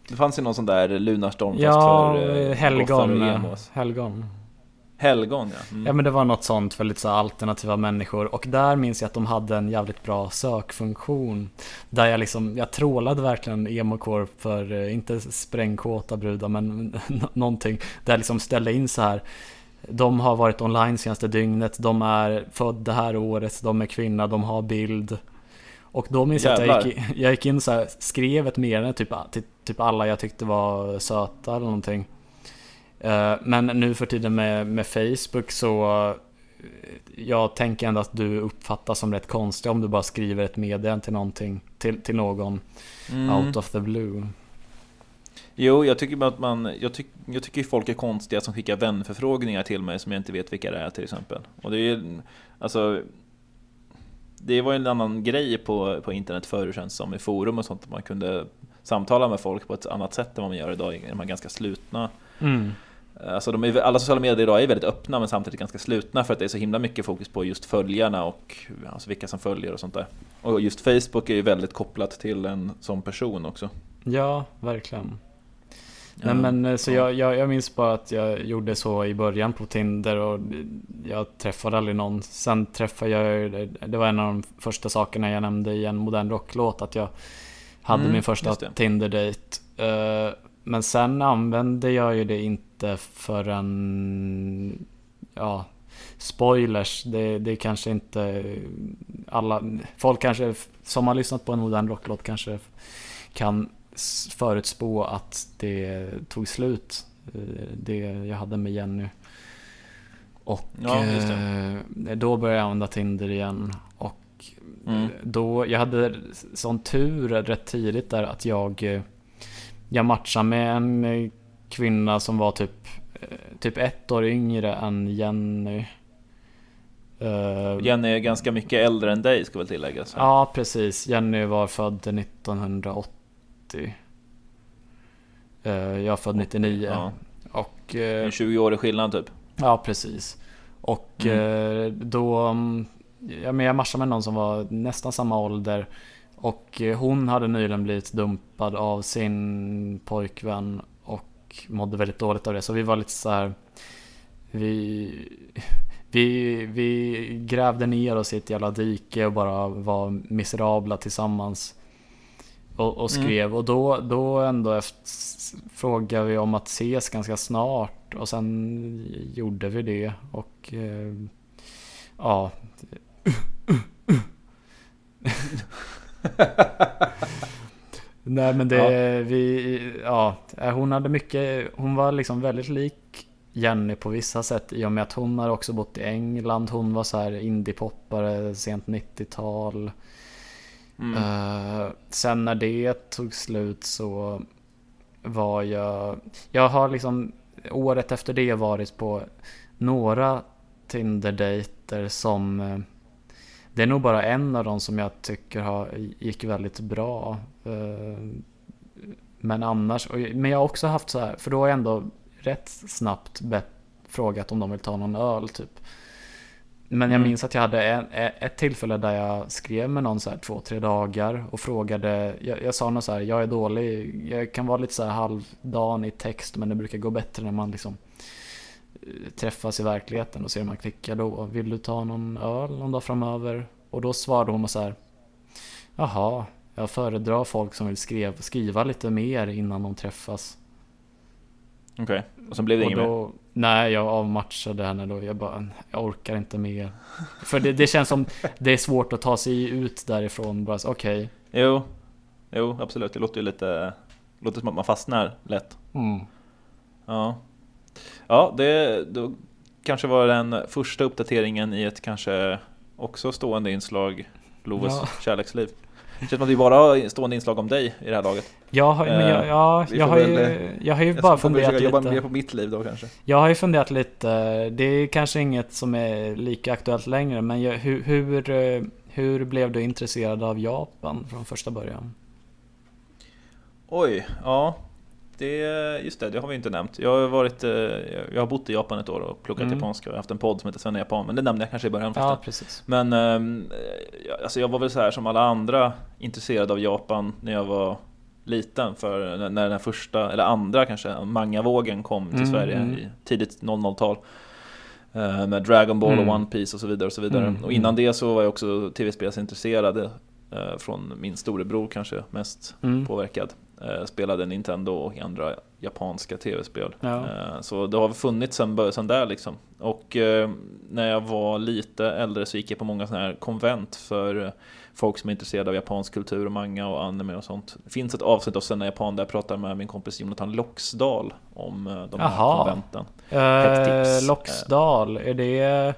Det fanns ju någon sån där Lunarstorm fast Ja, för eh, helgon. eh. Helgon. Helgon ja. Mm. Ja men det var något sånt för lite så alternativa människor. Och där minns jag att de hade en jävligt bra sökfunktion. Där jag liksom, jag trålade verkligen emocore för, eh, inte sprängkåta brudar men nå- någonting. Där jag liksom ställde in så här De har varit online senaste dygnet, de är född det här året, de är kvinna, de har bild. Och då minns jag att jag gick, in- jag gick in så här, skrev ett meddelande typ, till typ alla jag tyckte var söta eller någonting Men nu för tiden med, med Facebook så jag tänker ändå att du uppfattas som rätt konstig om du bara skriver ett meddelande till någonting, till, till någon mm. out of the blue. Jo, jag tycker att man, jag, tyck, jag tycker folk är konstiga som skickar vänförfrågningar till mig som jag inte vet vilka det är till exempel. Och det är alltså det var en annan grej på, på internet förr känns som i forum och sånt. Att man kunde samtala med folk på ett annat sätt än vad man gör idag i de här ganska slutna mm. Alltså de är, alla sociala medier idag är väldigt öppna men samtidigt ganska slutna för att det är så himla mycket fokus på just följarna och alltså vilka som följer och sånt där. Och just Facebook är ju väldigt kopplat till en sån person också. Ja, verkligen. Nej men eh, så jag, jag, jag, minns bara att jag gjorde så i början på Tinder och jag träffade aldrig någon. Sen träffade jag, det var en av de första sakerna jag nämnde i en modern rocklåt att jag hade mm, min första Tinder-dejt. Men sen använde jag ju det inte förrän, ja, spoilers, det, det kanske inte alla, folk kanske som har lyssnat på en modern rocklåt kanske kan förutspå att det tog slut, eh, det jag hade med Jenny. Och ja, eh, då började jag använda Tinder igen. Och mm. då, jag hade sån tur rätt tidigt där att jag, eh, jag matchade med en kvinna som var typ, typ ett år yngre än Jenny. Jenny är ganska mycket äldre än dig ska väl tilläggas? Ja precis, Jenny var född 1980 90. Eh, jag är född 99. Ja. Och, eh, en 20 årig skillnad typ? Ja, precis. Och mm. Eh, då, mm, ja, men jag matchade med någon som var nästan samma ålder. Och hon hade nyligen blivit dumpad av sin pojkvän och mådde väldigt dåligt av det. Så vi var lite så här, vi, vi, vi grävde ner oss i ett jävla dike och bara var miserabla tillsammans och, och mm. skrev. Mm. Och då, då ändå efter, frågade vi om att ses ganska snart. Och sen gjorde vi det. Och eh, ja. Nej men det, ja. vi, ja, hon hade mycket, hon var liksom väldigt lik Jenny på vissa sätt i och med att hon har också bott i England. Hon var så här indiepoppare sent 90-tal. Mm. Uh, sen när det tog slut så var jag... Jag har liksom året efter det varit på några Tinder-dejter som... Det är nog bara en av dem som jag tycker har, gick väldigt bra. Uh, men annars, men jag har också haft så här, för då har jag ändå rätt snabbt bett, frågat om de vill ta någon öl typ. Men jag mm. minns att jag hade en, ett tillfälle där jag skrev med någon så här två, tre dagar och frågade. Jag, jag sa något så här, jag är dålig, jag kan vara lite så här halvdan i text men det brukar gå bättre när man liksom eh, träffas i verkligheten och ser hur man klickar då. Vill du ta någon öl någon dag framöver? Och då svarade hon så här. Jaha, jag föredrar folk som vill skriva, skriva lite mer innan de träffas. Okej, okay. och sen blev det inget mer? Nej, jag avmatchade henne då. Jag bara, jag orkar inte mer. För det, det känns som det är svårt att ta sig ut därifrån. Bara okej. Okay. Jo, jo, absolut. Det låter ju lite, låter som att man fastnar lätt. Mm. Ja, ja, det då kanske var den första uppdateringen i ett kanske också stående inslag Loves ja. kärleksliv. Det känns som att vi bara har stående inslag om dig i det här laget. Jag har, men jag, ja, jag har, väl, ju, jag har ju jag bara funderat lite. jobba mer på mitt liv då kanske. Jag har ju funderat lite. Det är kanske inget som är lika aktuellt längre. Men jag, hur, hur, hur blev du intresserad av Japan från första början? Oj, ja. Det, just det, det har vi inte nämnt. Jag har, varit, eh, jag har bott i Japan ett år och pluggat mm. japanska och haft en podd som heter Svenna Japan. Men det nämnde jag kanske i början. Ja, precis. Men ehm, alltså jag var väl så här som alla andra intresserad av Japan när jag var liten. För när den här första, eller andra kanske, manga-vågen kom till mm. Sverige i tidigt 00-tal. Eh, med Dragon Ball mm. och One Piece och så vidare. Och, så vidare. Mm. och innan det så var jag också tv-spelsintresserad. Eh, från min storebror kanske mest mm. påverkad. Eh, spelade Nintendo och andra japanska tv-spel. Ja. Eh, så det har funnits sen, sen där liksom. Och eh, när jag var lite äldre så gick jag på många sådana här konvent för folk som är intresserade av japansk kultur och manga och anime och sånt. Det finns ett avsnitt av Senna Japan där jag pratar med min kompis Jonathan Loxdal om de här Aha. konventen. Uh, Loxdal, är det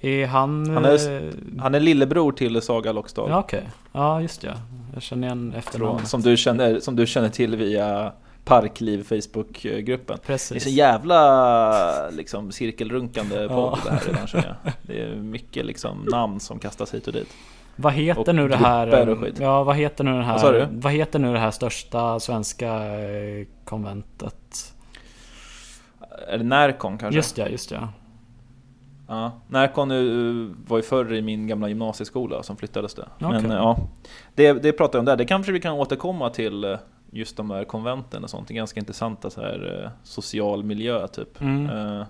Är han... Han är- eh, Han är lillebror till Saga Lockstad. Ja, okej. Ja, just ja. Jag känner igen efternamnet. som, du känner, som du känner till via Parkliv Facebookgruppen. Det är Precis. så jävla liksom, cirkelrunkande podd Ja. det här redan känner jag. Det är mycket liksom, namn som kastas hit och dit. Vad heter och nu det här... skit. Ja, vad heter nu det här... Vad? Vad heter nu det här största svenska eh, konventet? Är det Närcon kanske? Just ja, just ja. Ja, Närcon nu var ju förr i min gamla gymnasieskola som flyttades det. Men Okej. eh, ja, det, det pratar jag om där. Det kanske vi kan återkomma till eh, just de här konventen och sånt. Det är ganska intressanta så här eh, social miljö typ. Mm. Eh,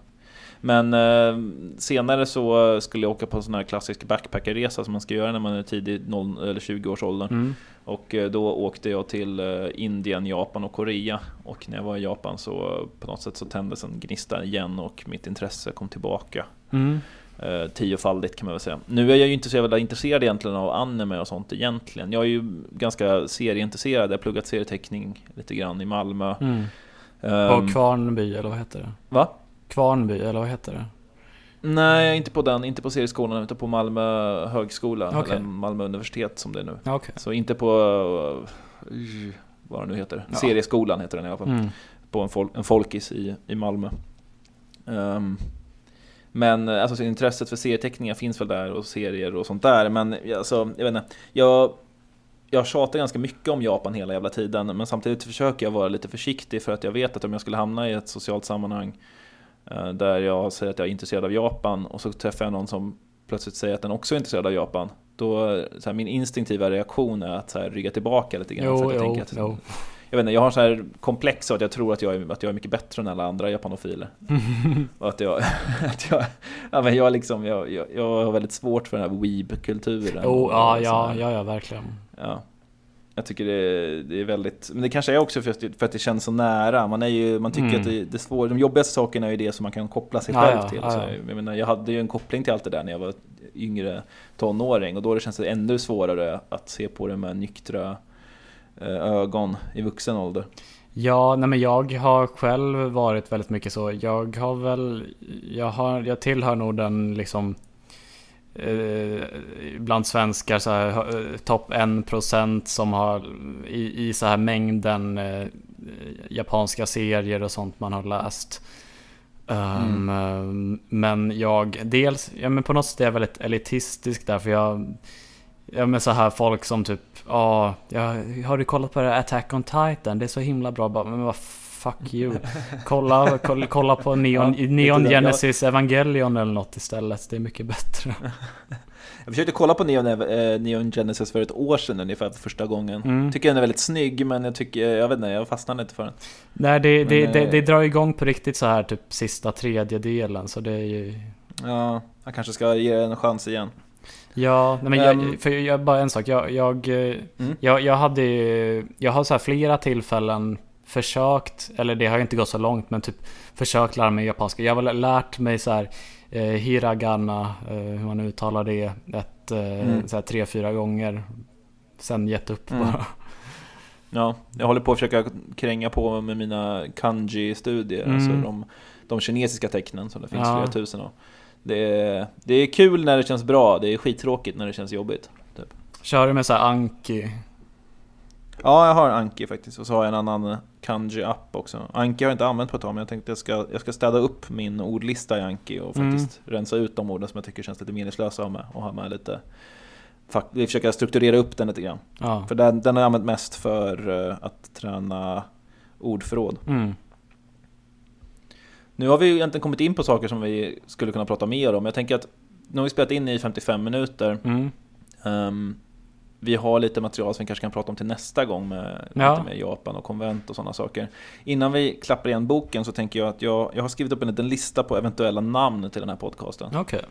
Men eh, senare så skulle jag åka på en sån här klassisk backpackerresa som man ska göra när man är tidig 0 eller 20 års åldern. Mm. Och eh, då åkte jag till eh, Indien, Japan och Korea. Och när jag var i Japan så på något sätt så tändes en gnista igen och mitt intresse kom tillbaka. Mm. Eh, tiofaldigt kan man väl säga. Nu är jag ju inte så jävla intresserad egentligen av anime och sånt egentligen. Jag är ju ganska serieintresserad. Jag har pluggat serieteckning lite grann i Malmö. Mm. Ehm, Och Kvarnby, eller vad heter det? va? Kvarnby, eller vad heter det? Nej, inte på den. Inte på serieskolan utan på Malmö högskola. Okej. Eller Malmö universitet som det är nu. Okej. Så inte på... Uh, vad det nu heter. Ja. Serieskolan heter den i alla fall. Mm. på en, fol en folkis i, i Malmö. Ehm, men eh, alltså, så intresset för serieteckningar finns väl där och serier och sånt där. Men alltså, jag vet inte. Jag, jag tjatar ganska mycket om Japan hela jävla tiden. Men samtidigt försöker jag vara lite försiktig för att jag vet att om jag skulle hamna i ett socialt sammanhang där jag säger att jag är intresserad av Japan och så träffar jag någon som plötsligt säger att den också är intresserad av Japan. Då, så här, min instinktiva reaktion är att så här, rygga tillbaka lite grann. Jo, att jag jo, tänker att, jo. jag vet inte, jag har så här komplex av att jag tror att jag är, att jag är mycket bättre än alla andra japanofiler. Och att jag, att jag, ja men jag liksom, jag, jag, jag har väldigt svårt för den här weeb-kulturen. Jo, och ja, så ja, ja, ja, verkligen. ja. Jag tycker det är, det är väldigt, men det kanske är också för att, för att det känns så nära. Man, är ju, man tycker Mm. att det, det svåra, de jobbigaste sakerna är ju det som man kan koppla sig själv ja, till. ja, Så, ja. jag, menar, jag hade ju en koppling till allt det där när jag var yngre tonåring och då det känns det ännu svårare att se på det med nyktra eh, ögon i vuxen ålder. Ja, nej men jag har själv varit väldigt mycket så. Jag har väl, jag, har, jag tillhör nog den liksom eh, bland svenskar så här, eh, topp 1% som har i, i så här mängden eh, japanska serier och sånt man har läst. Um, eh, Men jag, dels, ja men på något sätt är jag väldigt elitistisk där för jag Ja men så här folk som typ, ja, har du kollat på det här Attack on Titan? Det är så himla bra. Men vad fuck you. Kolla, kolla, kolla på Neon, Ja, Neon det. Genesis Evangelion eller något istället. Det är mycket bättre. Jag försökte kolla på Neon, eh, Neon Genesis för ett år sedan ungefär för första gången. Mm. Tycker den är väldigt snygg men jag tycker, jag vet inte, jag fastnade inte för den. Nej, det, det, Men, det, eh, det drar igång på riktigt så här typ sista tredjedelen. Så det är ju... Ja, jag kanske ska ge den en chans igen. Ja, nej men Ehm. jag, för jag, bara en sak. Jag, jag, eh, Mm. jag, jag hade Jag har så här flera tillfällen försökt, eller det har ju inte gått så långt, men typ försökt lära mig japanska. Jag har väl lärt mig så här eh, hiragana, eh, hur man uttalar det, ett, eh, Mm. så här tre, fyra gånger. Sen gett upp Mm. bara. Ja, jag håller på att försöka kränga på med mina kanji-studier, Mm. alltså de, de kinesiska tecknen som det finns Ja. flera tusen av. Det är, det är kul när det känns bra, det är skittråkigt när det känns jobbigt. Typ. Kör du med så här Anki? Ja, jag har Anki faktiskt och så har jag en annan kanji-app också. Anki har jag inte använt på ett tag men jag tänkte jag ska, jag ska städa upp min ordlista i Anki och Mm. faktiskt rensa ut de orden som jag tycker känns lite meningslösa av med och ha med lite vi försöker strukturera upp den lite grann. Ja. För den, den har jag använt mest för eh, att träna ordförråd. Mm. Nu har vi ju egentligen kommit in på saker som vi skulle kunna prata mer om. Jag tänker att nu har vi spelat in i 55 minuter. Mm. Ehm, vi har lite material som vi kanske kan prata om till nästa gång med, Ja. lite med Japan och konvent och sådana saker. Innan vi klappar igen boken så tänker jag att jag, jag har skrivit upp en liten lista på eventuella namn till den här podcasten. Okej.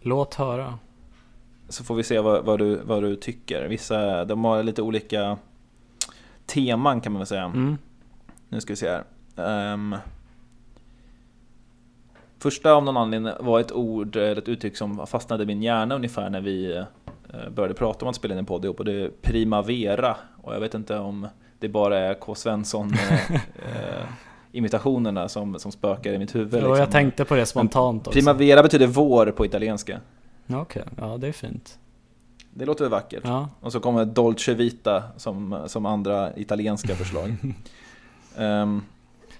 Låt höra. Så får vi se vad, vad, du, vad du tycker. Vissa de har lite olika teman kan man väl säga. Mm. Nu ska vi se här. Ehm, första av någon anledning var ett ord, eller ett uttryck som fastnade i min hjärna ungefär när vi började prata om att spela in en podd ihop och det är primavera. Och jag vet inte om det bara är K. Svensson eh, eh, imitationerna som, som spökar i mitt huvud. Jo, liksom. jag tänkte på det spontant också. Primavera betyder vår på italienska. Okej, ja det är fint. Det låter väl vackert? Ja. Och så kommer Dolce Vita som, som andra italienska förslag. Ehm,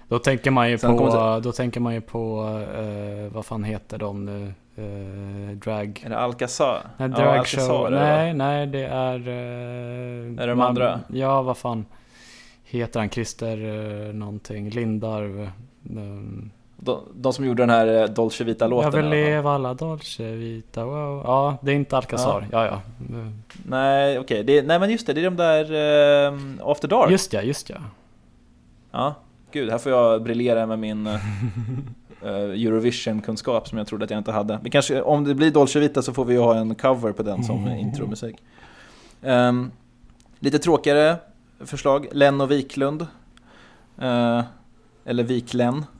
Då tänker man ju Sen på, kommer då tänker man ju på, eh, vad fan heter de nu? Eh, drag... är det Alcazar? Nej, Ja, drag Alcazar det, va? Nej, nej det är... Eh, Är det de man- andra? Ja, vad fan heter han? Christer eh, någonting? Lindarw? Eh, De, de som gjorde den här Dolce jag Vita-låten. vill alla fall. leva alla dolce vita, wow. Ja, det är inte Alcazar. Ja, ja. Eh, Nej, okej. Det- Nej, men just det. Det är de där eh, After Dark. Just ja, just ja. Ja, gud, här får jag briljera med min eh, Eurovision-kunskap som jag trodde att jag inte hade. Vi kanske, om det blir Dolce Vita så får vi ju ha en cover på den som intromusik. Ehm, lite tråkigare förslag, Len och Wiklund. Eh, eller Wiklen.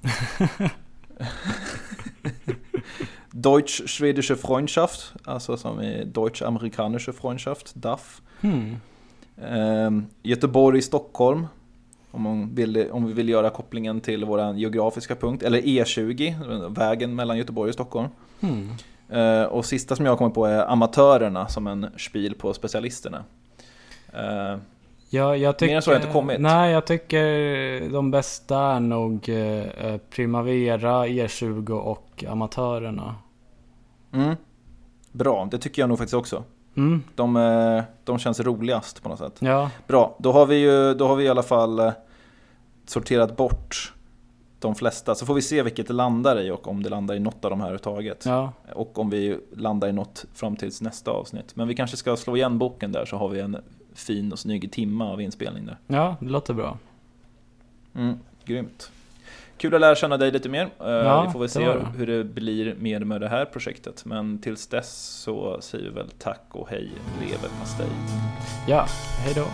Deutsch-Schwedische Freundschaft, alltså som i Deutsch-Amerikanische Freundschaft, DAF. Hmm. Ehm, Göteborg, Stockholm. Om, man vill, om vi vill göra kopplingen till vår geografiska punkt. Eller E20, vägen mellan Göteborg och Stockholm. Hmm. Ehm, och sista som jag kommer på är Amatörerna som en spil på specialisterna. Ehm, Ja, jag tycker, Mer än så har jag inte kommit. Nej, jag tycker de bästa är nog eh, Primavera, E20 och Amatörerna. mm, bra, det tycker jag nog faktiskt också. Mm, De, eh, de känns roligast på något sätt. ja. Bra, då har vi ju då har vi i alla fall eh, sorterat bort de flesta. Så får vi se vilket det landar i och om det landar i något av de här överhuvudtaget. Ja, Och om vi landar i något fram tills nästa avsnitt. Men vi kanske ska slå igen boken där så har vi en fin och snygg timma av inspelning där. ja, det låter bra. Mm, grymt. Kul att lära känna dig lite mer. Eh, Ja, vi får väl se det. hur det blir mer med det här projektet. Men tills dess så säger vi väl tack och hej, leverpastej. Ja, hej då.